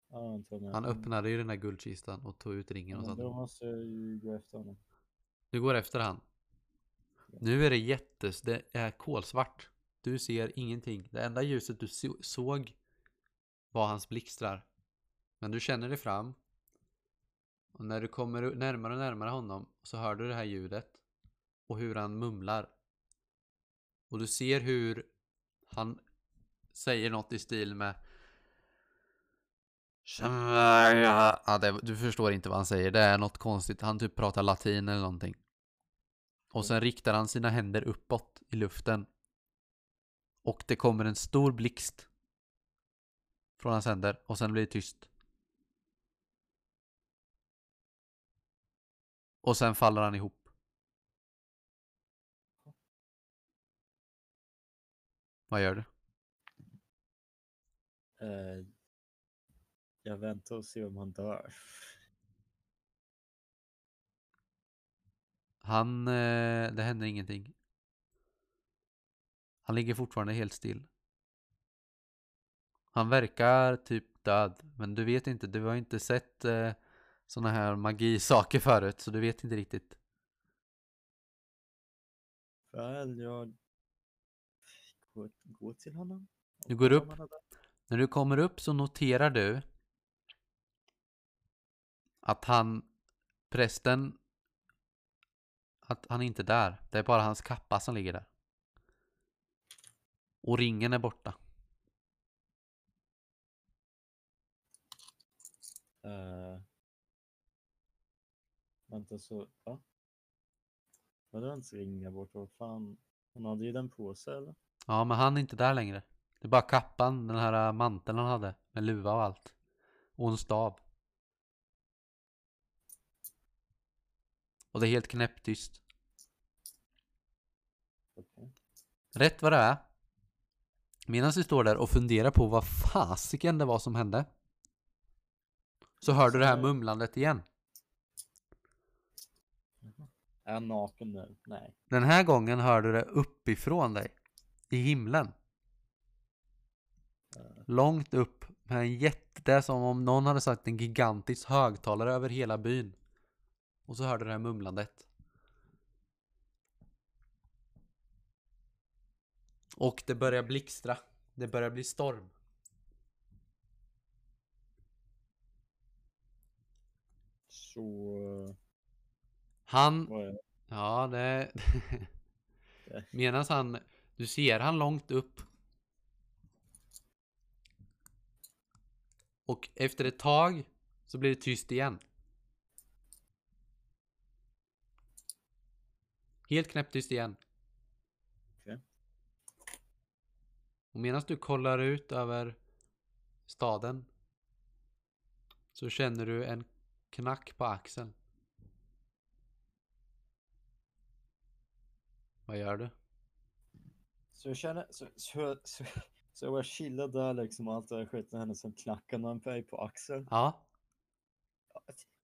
Ja, han tar med Han öppnade ju den där guldkistan och tog ut ringen och Men satte då måste jag ju gå efter honom. Du går efter han. Nu är det jättes, det är kolsvart. Du ser ingenting. Det enda ljuset du så- såg var hans blixtrar. Men du känner dig fram. Och när du kommer närmare och närmare honom så hör du det här ljudet. Och hur han mumlar. Och du ser hur han säger något i stil med Ja, det, du förstår inte vad han säger. Det är något konstigt. Han typ pratar latin eller någonting. Och sen riktar han sina händer uppåt i luften. Och det kommer en stor blixt. Från hans händer. Och sen blir det tyst. Och sen faller han ihop. Vad gör du? Eh, jag väntar och ser om han dör. Han, eh, det händer ingenting. Han ligger fortfarande helt still. Han verkar typ död, men du vet inte, du har inte sett eh, såna här magisaker förut, så du vet inte riktigt. Väl, jag går, går till honom. Du går upp. är där. När du kommer upp så noterar du att han, prästen, att han inte är där. Det är bara hans kappa som ligger där. Och ringen är borta. Eh, vänta så, va? Vadå ens ringa bort? Vad fan? Han hade ju den på sig eller? Ja, men han är inte där längre. Det är bara kappan, den här äh, manteln han hade. Med luva och allt. Och en stav. Och det är helt knäpptyst. Okej. Rätt vad det är. Medan du står där och funderar på vad fasiken det var som hände. Så hör du det här mumlandet igen. Är han naken nu? Nej. Den här gången hör du det uppifrån dig. I himlen. Långt upp med en jätte, det är som om någon hade sagt en gigantisk högtalare över hela byn. Och så hörde det här mumlandet. Och det börjar blixtra. Det börjar bli storm. så, Han, ja det... Det- Medan han, du ser han långt upp. Och efter ett tag så blir det tyst igen. Helt knäpptyst igen. Okej. Och medan du kollar ut över staden så känner du en knack på axeln. Vad gör du? Så jag känner, så, så, så, så jag bara chillar där liksom och allt det där skiten henne som knackar någon mig på axeln. Ja.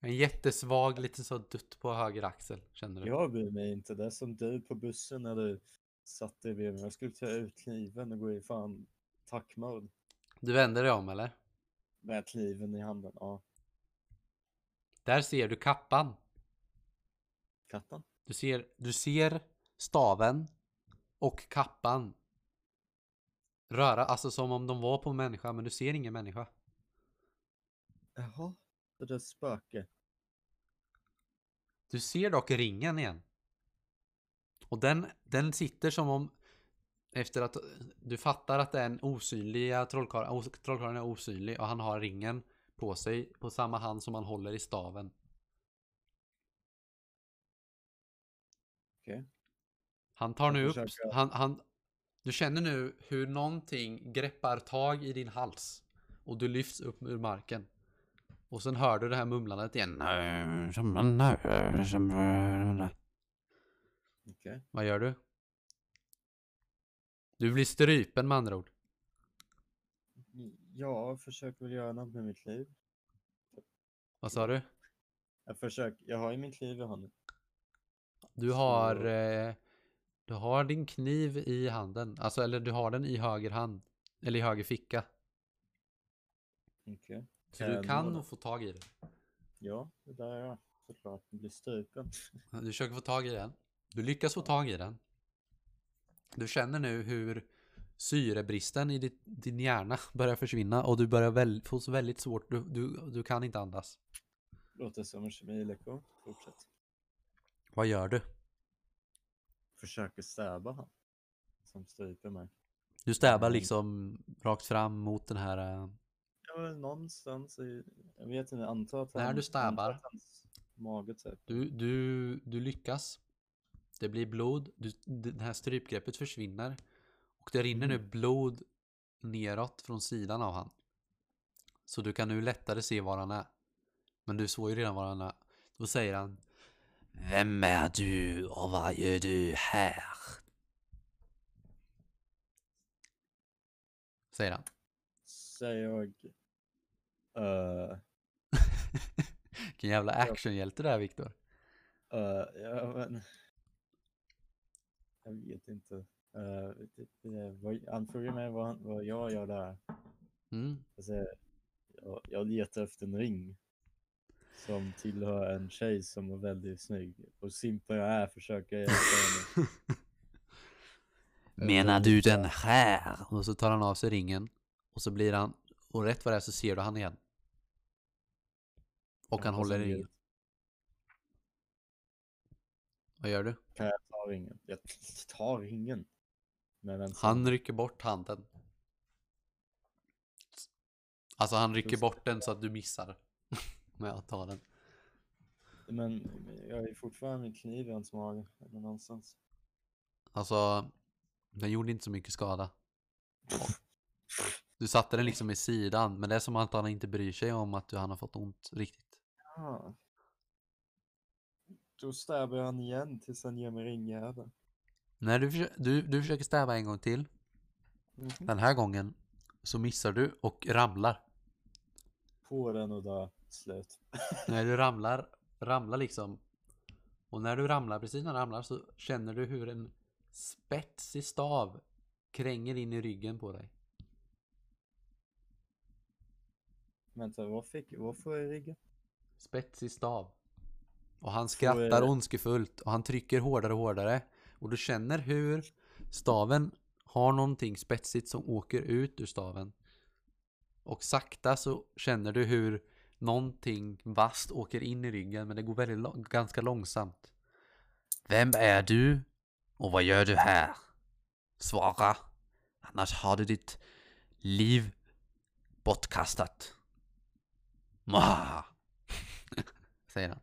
En jättesvag liten så dutt på höger axel känner du. Jag bryr mig inte, det är som du på bussen när du satt dig bredvid mig. Jag skulle ta ut kniven och gå i fan tack-mode. Du vänder dig om eller? Med kniven i handen, ja. Där ser du kappan. Katten? Du ser, du ser staven och kappan röra, alltså som om de var på en människa, men du ser ingen människa. Jaha, det där spöke. Du ser dock ringen igen. Och den, den sitter som om efter att du fattar att det är en osynlig trollkarl, trollkarlen är osynlig och han har ringen på sig på samma hand som han håller i staven. Okej. Han tar nu Jag upp, han, han, du känner nu hur någonting greppar tag i din hals och du lyfts upp ur marken. Och sen hör du det här mumlandet igen. Okej. Vad gör du? Du blir strypen med andra ord. Jag försöker väl göra något med mitt liv. Vad sa du? Jag försöker, jag har ju mitt liv i handen. Du har, Så- eh, du har din kniv i handen. Alltså, eller du har den i höger hand. Eller i höger ficka. Okej. Så du jag kan nog få tag i det. Ja, det där är jag. Såklart. Blir strupen. Du försöker få tag i den. Du lyckas få tag i den. Du känner nu hur syrebristen i ditt, din hjärna börjar försvinna och du börjar väl, få väldigt svårt. Du, du, du kan inte andas. Låter som en kemilektion. Fortsätt. Vad gör du? Försöker stäba han. Som stryper mig. Du stäbar Mm. liksom rakt fram mot den här... eh, Ja, någonstans i... Jag vet inte, jag antar att När han... du stäbar. Mage typ. Du, du, du lyckas. Det blir blod. Du, det här strypgreppet försvinner. Och det rinner nu Mm. blod neråt från sidan av han. Så du kan nu lättare se var han är. Men du såg ju redan var han är. Då säger han Vem är du och vad gör du här? Säger han. Säger jag... Uh, Vilken jävla actionhjälte det är Viktor. uh, ja, men... Jag vet inte. Uh, det, det, frågar mig vad, vad jag gör där. Mm. Jag, säger, jag, jag letar efter en ring. Som tillhör en tjej som är väldigt snygg. Och simpel jag är försöker jag hjälpa henne. Menar du den här? Och så tar han av sig ringen. Och så blir han, och rätt vad det är så ser du han igen. Och han håller ringen. Vad gör du? Kan jag ta ringen? Jag tar ringen. Han rycker bort handen. Alltså han rycker bort den så att du missar. Med att ta den. Men jag ju fortfarande min kniv i hans mage. Eller någonstans. Alltså, den gjorde inte så mycket skada. Du satte den liksom i sidan, men det är som att han inte bryr sig om att du, han har fått ont riktigt. Ja. Då stäbar jag han igen tills han ger mig ringjäveln. När du, försö- du, du försöker stäva en gång till. Mhm. Den här gången så missar du och ramlar. På den och där. Slut. När du ramlar, ramlar liksom. Och när du ramlar, precis när du ramlar så känner du hur en spetsig stav kränger in i ryggen på dig. Vänta, vad fick vad får jag i ryggen? Spetsig stav. Och han skrattar ondskefullt och han trycker hårdare och hårdare. Och du känner hur staven har någonting spetsigt som åker ut ur staven. Och sakta så känner du hur någonting vasst åker in i ryggen men det går väldigt lång- ganska långsamt. Vem är du? Och vad gör du här? Svara. Annars har du ditt liv bortkastat. Mah. Säger han.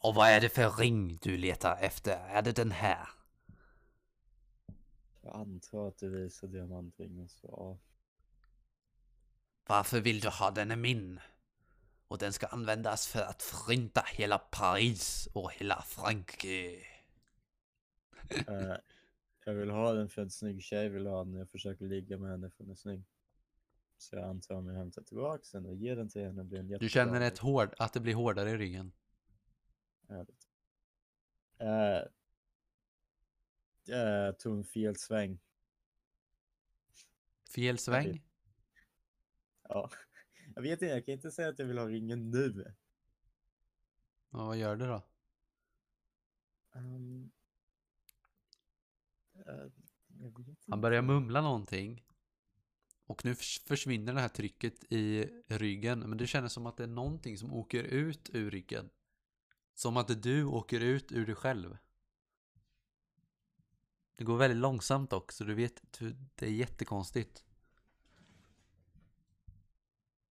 Och vad är det för ring du letar efter? Är det den här? jag antar att du visar diamantringen så ja. Varför vill du ha den är min? Och den ska användas för att förinta hela Paris och hela Frankrike. Eh, jag vill ha den för en snygg tjej vill ha den. Jag försöker ligga med henne för hon är snygg. Så jag antar om jag hämtar tillbaka den och ger den till henne blir en Du känner ett hård, att det blir hårdare i ryggen. Härligt. Eh, jag tog en fel sväng. Fel sväng? Ja. Jag vet inte, jag kan inte säga att jag vill ha ringen nu. Ja, vad gör du då? Um. Han börjar mumla någonting. Och nu förs- försvinner det här trycket i ryggen. Men det känns som att det är någonting som åker ut ur ryggen. Som att du åker ut ur dig själv. Det går väldigt långsamt också. Du vet, det är jättekonstigt.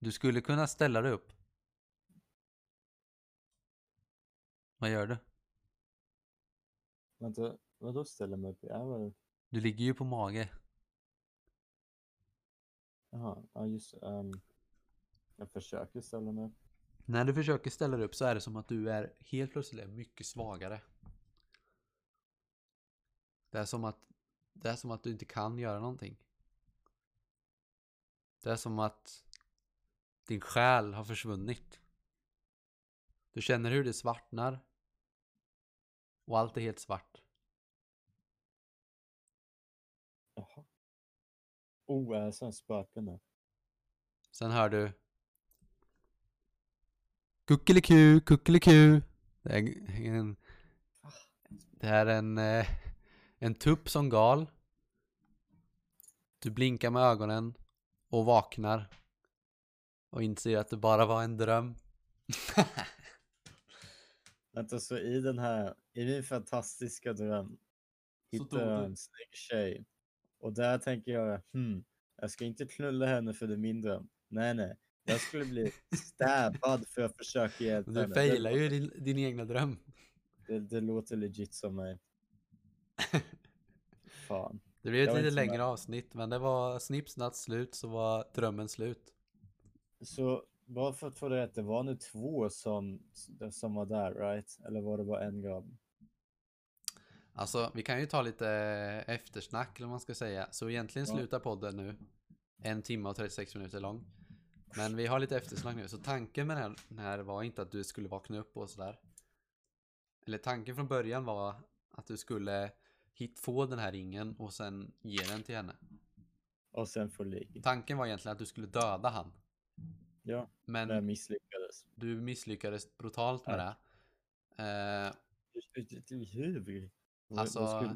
Du skulle kunna ställa dig upp. Vad gör du? Vänta, vadå ställa mig upp? Ja, vad... Du ligger ju på mage. Jaha, ja just ehm, jag försöker ställa mig upp. När du försöker ställa dig upp så är det som att du är helt plötsligt mycket svagare. Det är som att det är som att du inte kan göra någonting. Det är som att din själ har försvunnit. Du känner hur det svartnar. Och allt är helt svart. Jaha. Oh, det sån spöken Sen hör du Kuckeliku, kuckeliku. Det är en, det är en, eh, en tupp som gal. Du blinkar med ögonen och vaknar. Och inser att det bara var en dröm. Vänta, så i den här, i min fantastiska dröm Så hittar tog jag du- en snygg tjej. Och där tänker jag, hmm, jag ska inte knulla henne för det är min dröm. Nej, nej. Jag skulle bli stabbad för att försöka hjälpa Du henne. failar det, ju din, din egna dröm. det, det låter legit som mig. Fan. Det blir ett lite längre avsnitt men det var snipp snatt slut så var drömmen slut. Så bara för att få det rätt, det var nu två som, som var där, right? Eller var det bara en grabb? Alltså vi kan ju ta lite eftersnack eller vad man ska säga. Så egentligen Ja. slutar podden nu. En timme och 36 minuter lång. Men vi har lite eftersnack nu. Så tanken med den här, den här var inte att du skulle vakna upp och sådär. Eller tanken från början var att du skulle hit, få den här ringen och sen ge den till henne. Och sen få ligg. Tanken var egentligen att du skulle döda han. Ja, Men jag misslyckades. du misslyckades brutalt med det. Eh, Hur? Vad- Alltså,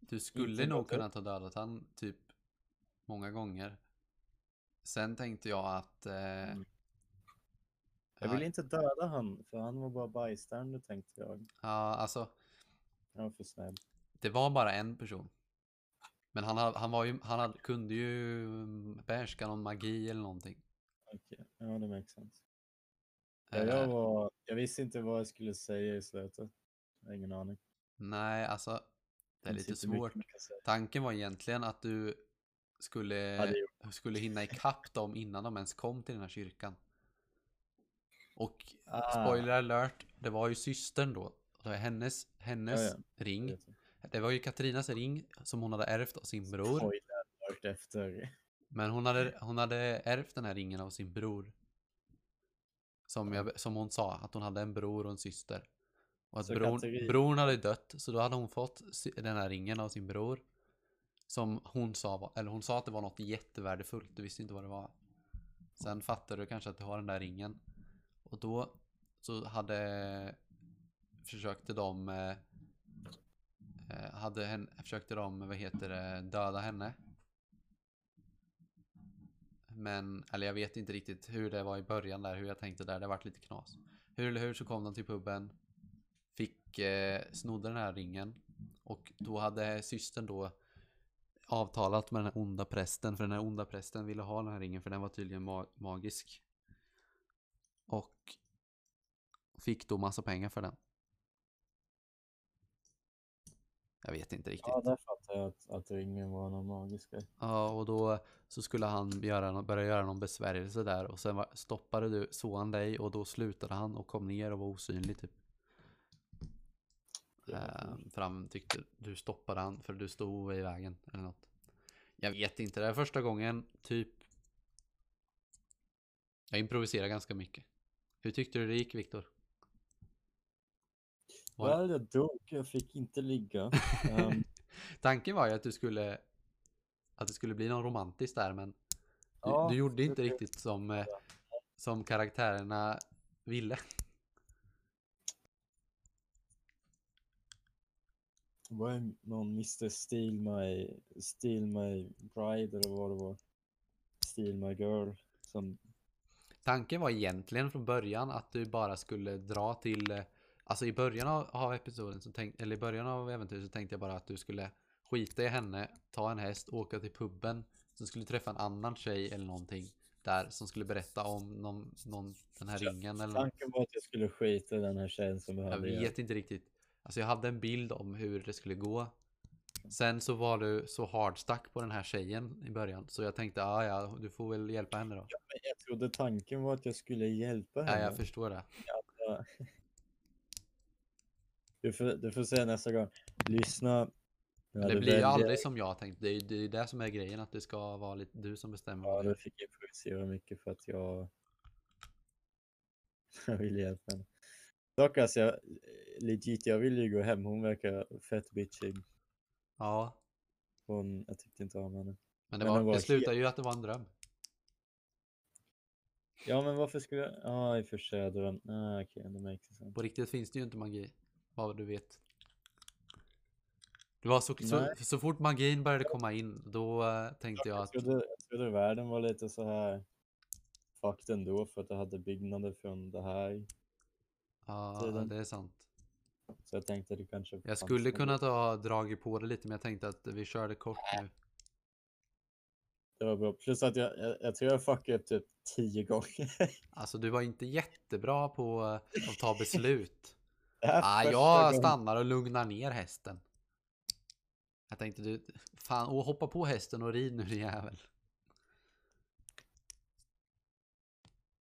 Du skulle nog dödat? kunnat ha dödat han typ många gånger. Sen tänkte jag att... Eh, Mm. Jag ja, ville inte döda han, för han var bara bystander tänkte jag. ja, alltså Jag var för snäll. det var bara en person. Men han, ha- han, var ju, han hade, kunde ju mm, behärska någon magi eller någonting. Okej, ja det makes sense. Ja, Eh, jag, var, jag visste inte vad jag skulle säga i slutet. Jag har ingen aning. Nej, alltså det är lite svårt. Tanken var egentligen att du skulle, Ja, skulle hinna ikapp dem innan de ens kom till den här kyrkan. Och Ah, spoiler alert, det var ju systern då. Det var hennes, hennes Ja, ja. ring. Det var ju Katrinas ring som hon hade ärvt av sin bror. Spoiler alert efter. Men hon hade, hon hade ärvt den här ringen av sin bror. Som, jag, som hon sa, att hon hade en bror och en syster. Och att Katarina- bron hade dött, så då hade hon fått den här ringen av sin bror. Som hon sa, eller hon sa att det var något jättevärdefullt, du visste inte vad det var. Sen fattade du kanske att du har den där ringen. Och då så hade försökte de eh, eh, hade hen, försökte de, vad heter det, döda henne. Men, eller jag vet inte riktigt hur det var i början där, hur jag tänkte där, det vart lite knas. Hur eller hur så kom de till puben, fick, eh, snodde den här ringen och då hade systern då avtalat med den här onda prästen, för den här onda prästen ville ha den här ringen för den var tydligen ma- magisk. Och fick då massa pengar för den. Jag vet inte riktigt. Ja, där fattar jag att, att ringen var någon magisk grej. Ja, och då så skulle han göra, börja göra någon besvärjelse där och sen var, stoppade du, såg han dig och då slutade han och kom ner och var osynlig typ. Var Eh, för han tyckte du stoppade han för du stod i vägen eller något. Jag vet inte, det är första gången typ. Jag improviserar ganska mycket. Hur tyckte du det gick Viktor? Det- Well, jag dog. Jag fick inte ligga. Ehm, Tanken var ju att du skulle att det skulle bli någon romantiskt där men du, Ja, du gjorde det inte blev- riktigt som, eh, som karaktärerna ville. var det någon Mr. Steal My, Steal My Bride eller vad det var? Steal My Girl. Som, Tanken var egentligen från början att du bara skulle dra till eh, Alltså i början av, av episoden så tänkte, eller i början av äventyret så tänkte jag bara att du skulle skita i henne, ta en häst, åka till puben. Sen skulle träffa en annan tjej eller någonting där som skulle berätta om någon, någon den här Ja, ringen eller tanken var att jag skulle skita i den här tjejen som Jag behövde hjälp. vet inte riktigt. Alltså jag hade en bild om hur det skulle gå. Sen så var du så hardstuck på den här tjejen i början. Så jag tänkte, ja ja, du får väl hjälpa henne då. Men jag trodde tanken var att jag skulle hjälpa Ja, henne. jag förstår det. Ja. Du får, du får säga nästa gång. Lyssna, Jag det blir ju aldrig som jag tänkt. Det är ju det, är det som är grejen, att det ska vara lite du som bestämmer. Ja, du fick improvisera mycket för att jag... jag ville hjälpa henne. Dock alltså, jag, legit, jag ville ju gå hem. Hon verkar fett bitchig. Ja, Hon, jag tyckte inte om henne. men det, Men var, var det slutar ju att det var en dröm. Ja, men varför skulle jag... Ja, i och för sig de... Ah, okej, det makes sense. På riktigt finns det ju inte magi. Vad du vet. Det var så, så, så fort magin började komma in, då eh, tänkte jag Jag att trodde, jag trodde världen var lite så här fucked ändå för att det hade byggnader från det här. ja, tiden. det är sant. Så jag tänkte det kanske Jag skulle kunnat ha dragit på det lite, men jag tänkte att vi körde kort nu. Det var bra. Plus att jag, jag, jag tror jag fuckade upp typ tio gånger. Alltså, du var inte jättebra på eh, att ta beslut. Här Ah, jag gången- stannar och lugnar ner hästen. Jag tänkte du, fan, och hoppa på hästen och rid nu din jävel.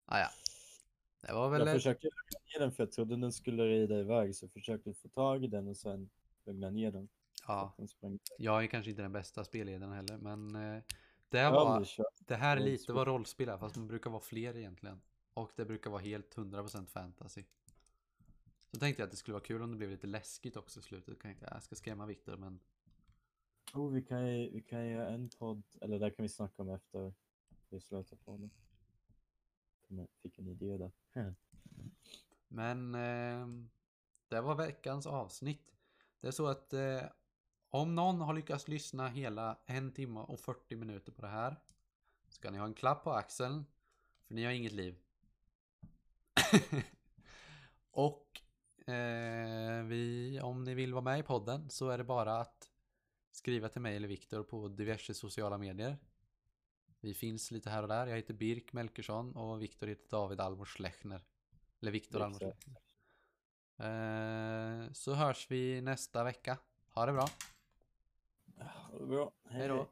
Ah, ja. Det var väl... Jag försökte lugna ner den för jag trodde den skulle rida iväg så jag försökte få tag i den och sen lugna ner den. Ja, Den jag är kanske inte den bästa spelledaren heller, men eh, det, var, det här är lite vad rollspel är, fast man brukar vara fler egentligen. Och det brukar vara helt 100% fantasy. Så tänkte jag att det skulle vara kul om det blev lite läskigt också i slutet. Tänkte jag, jag ska skrämma Viktor, men Oh, vi kan ju vi kan göra en podd, eller där kan vi snacka om efter vi slutar podden. Jag fick en idé där. Men eh, det var veckans avsnitt. Det är så att eh, om någon har lyckats lyssna hela en timme och 40 minuter på det här ska ni ha en klapp på axeln för ni har inget liv. och eh, vi, om ni vill vara med i podden så är det bara att skriva till mig eller Viktor på diverse sociala medier. Vi finns lite här och där. Jag heter Birk Melkersson och Viktor heter David Alvor Schlechner. Eller Viktor. Schlechner. Eh, så hörs vi nästa vecka. Ha det bra. Ha det bra. Hej då.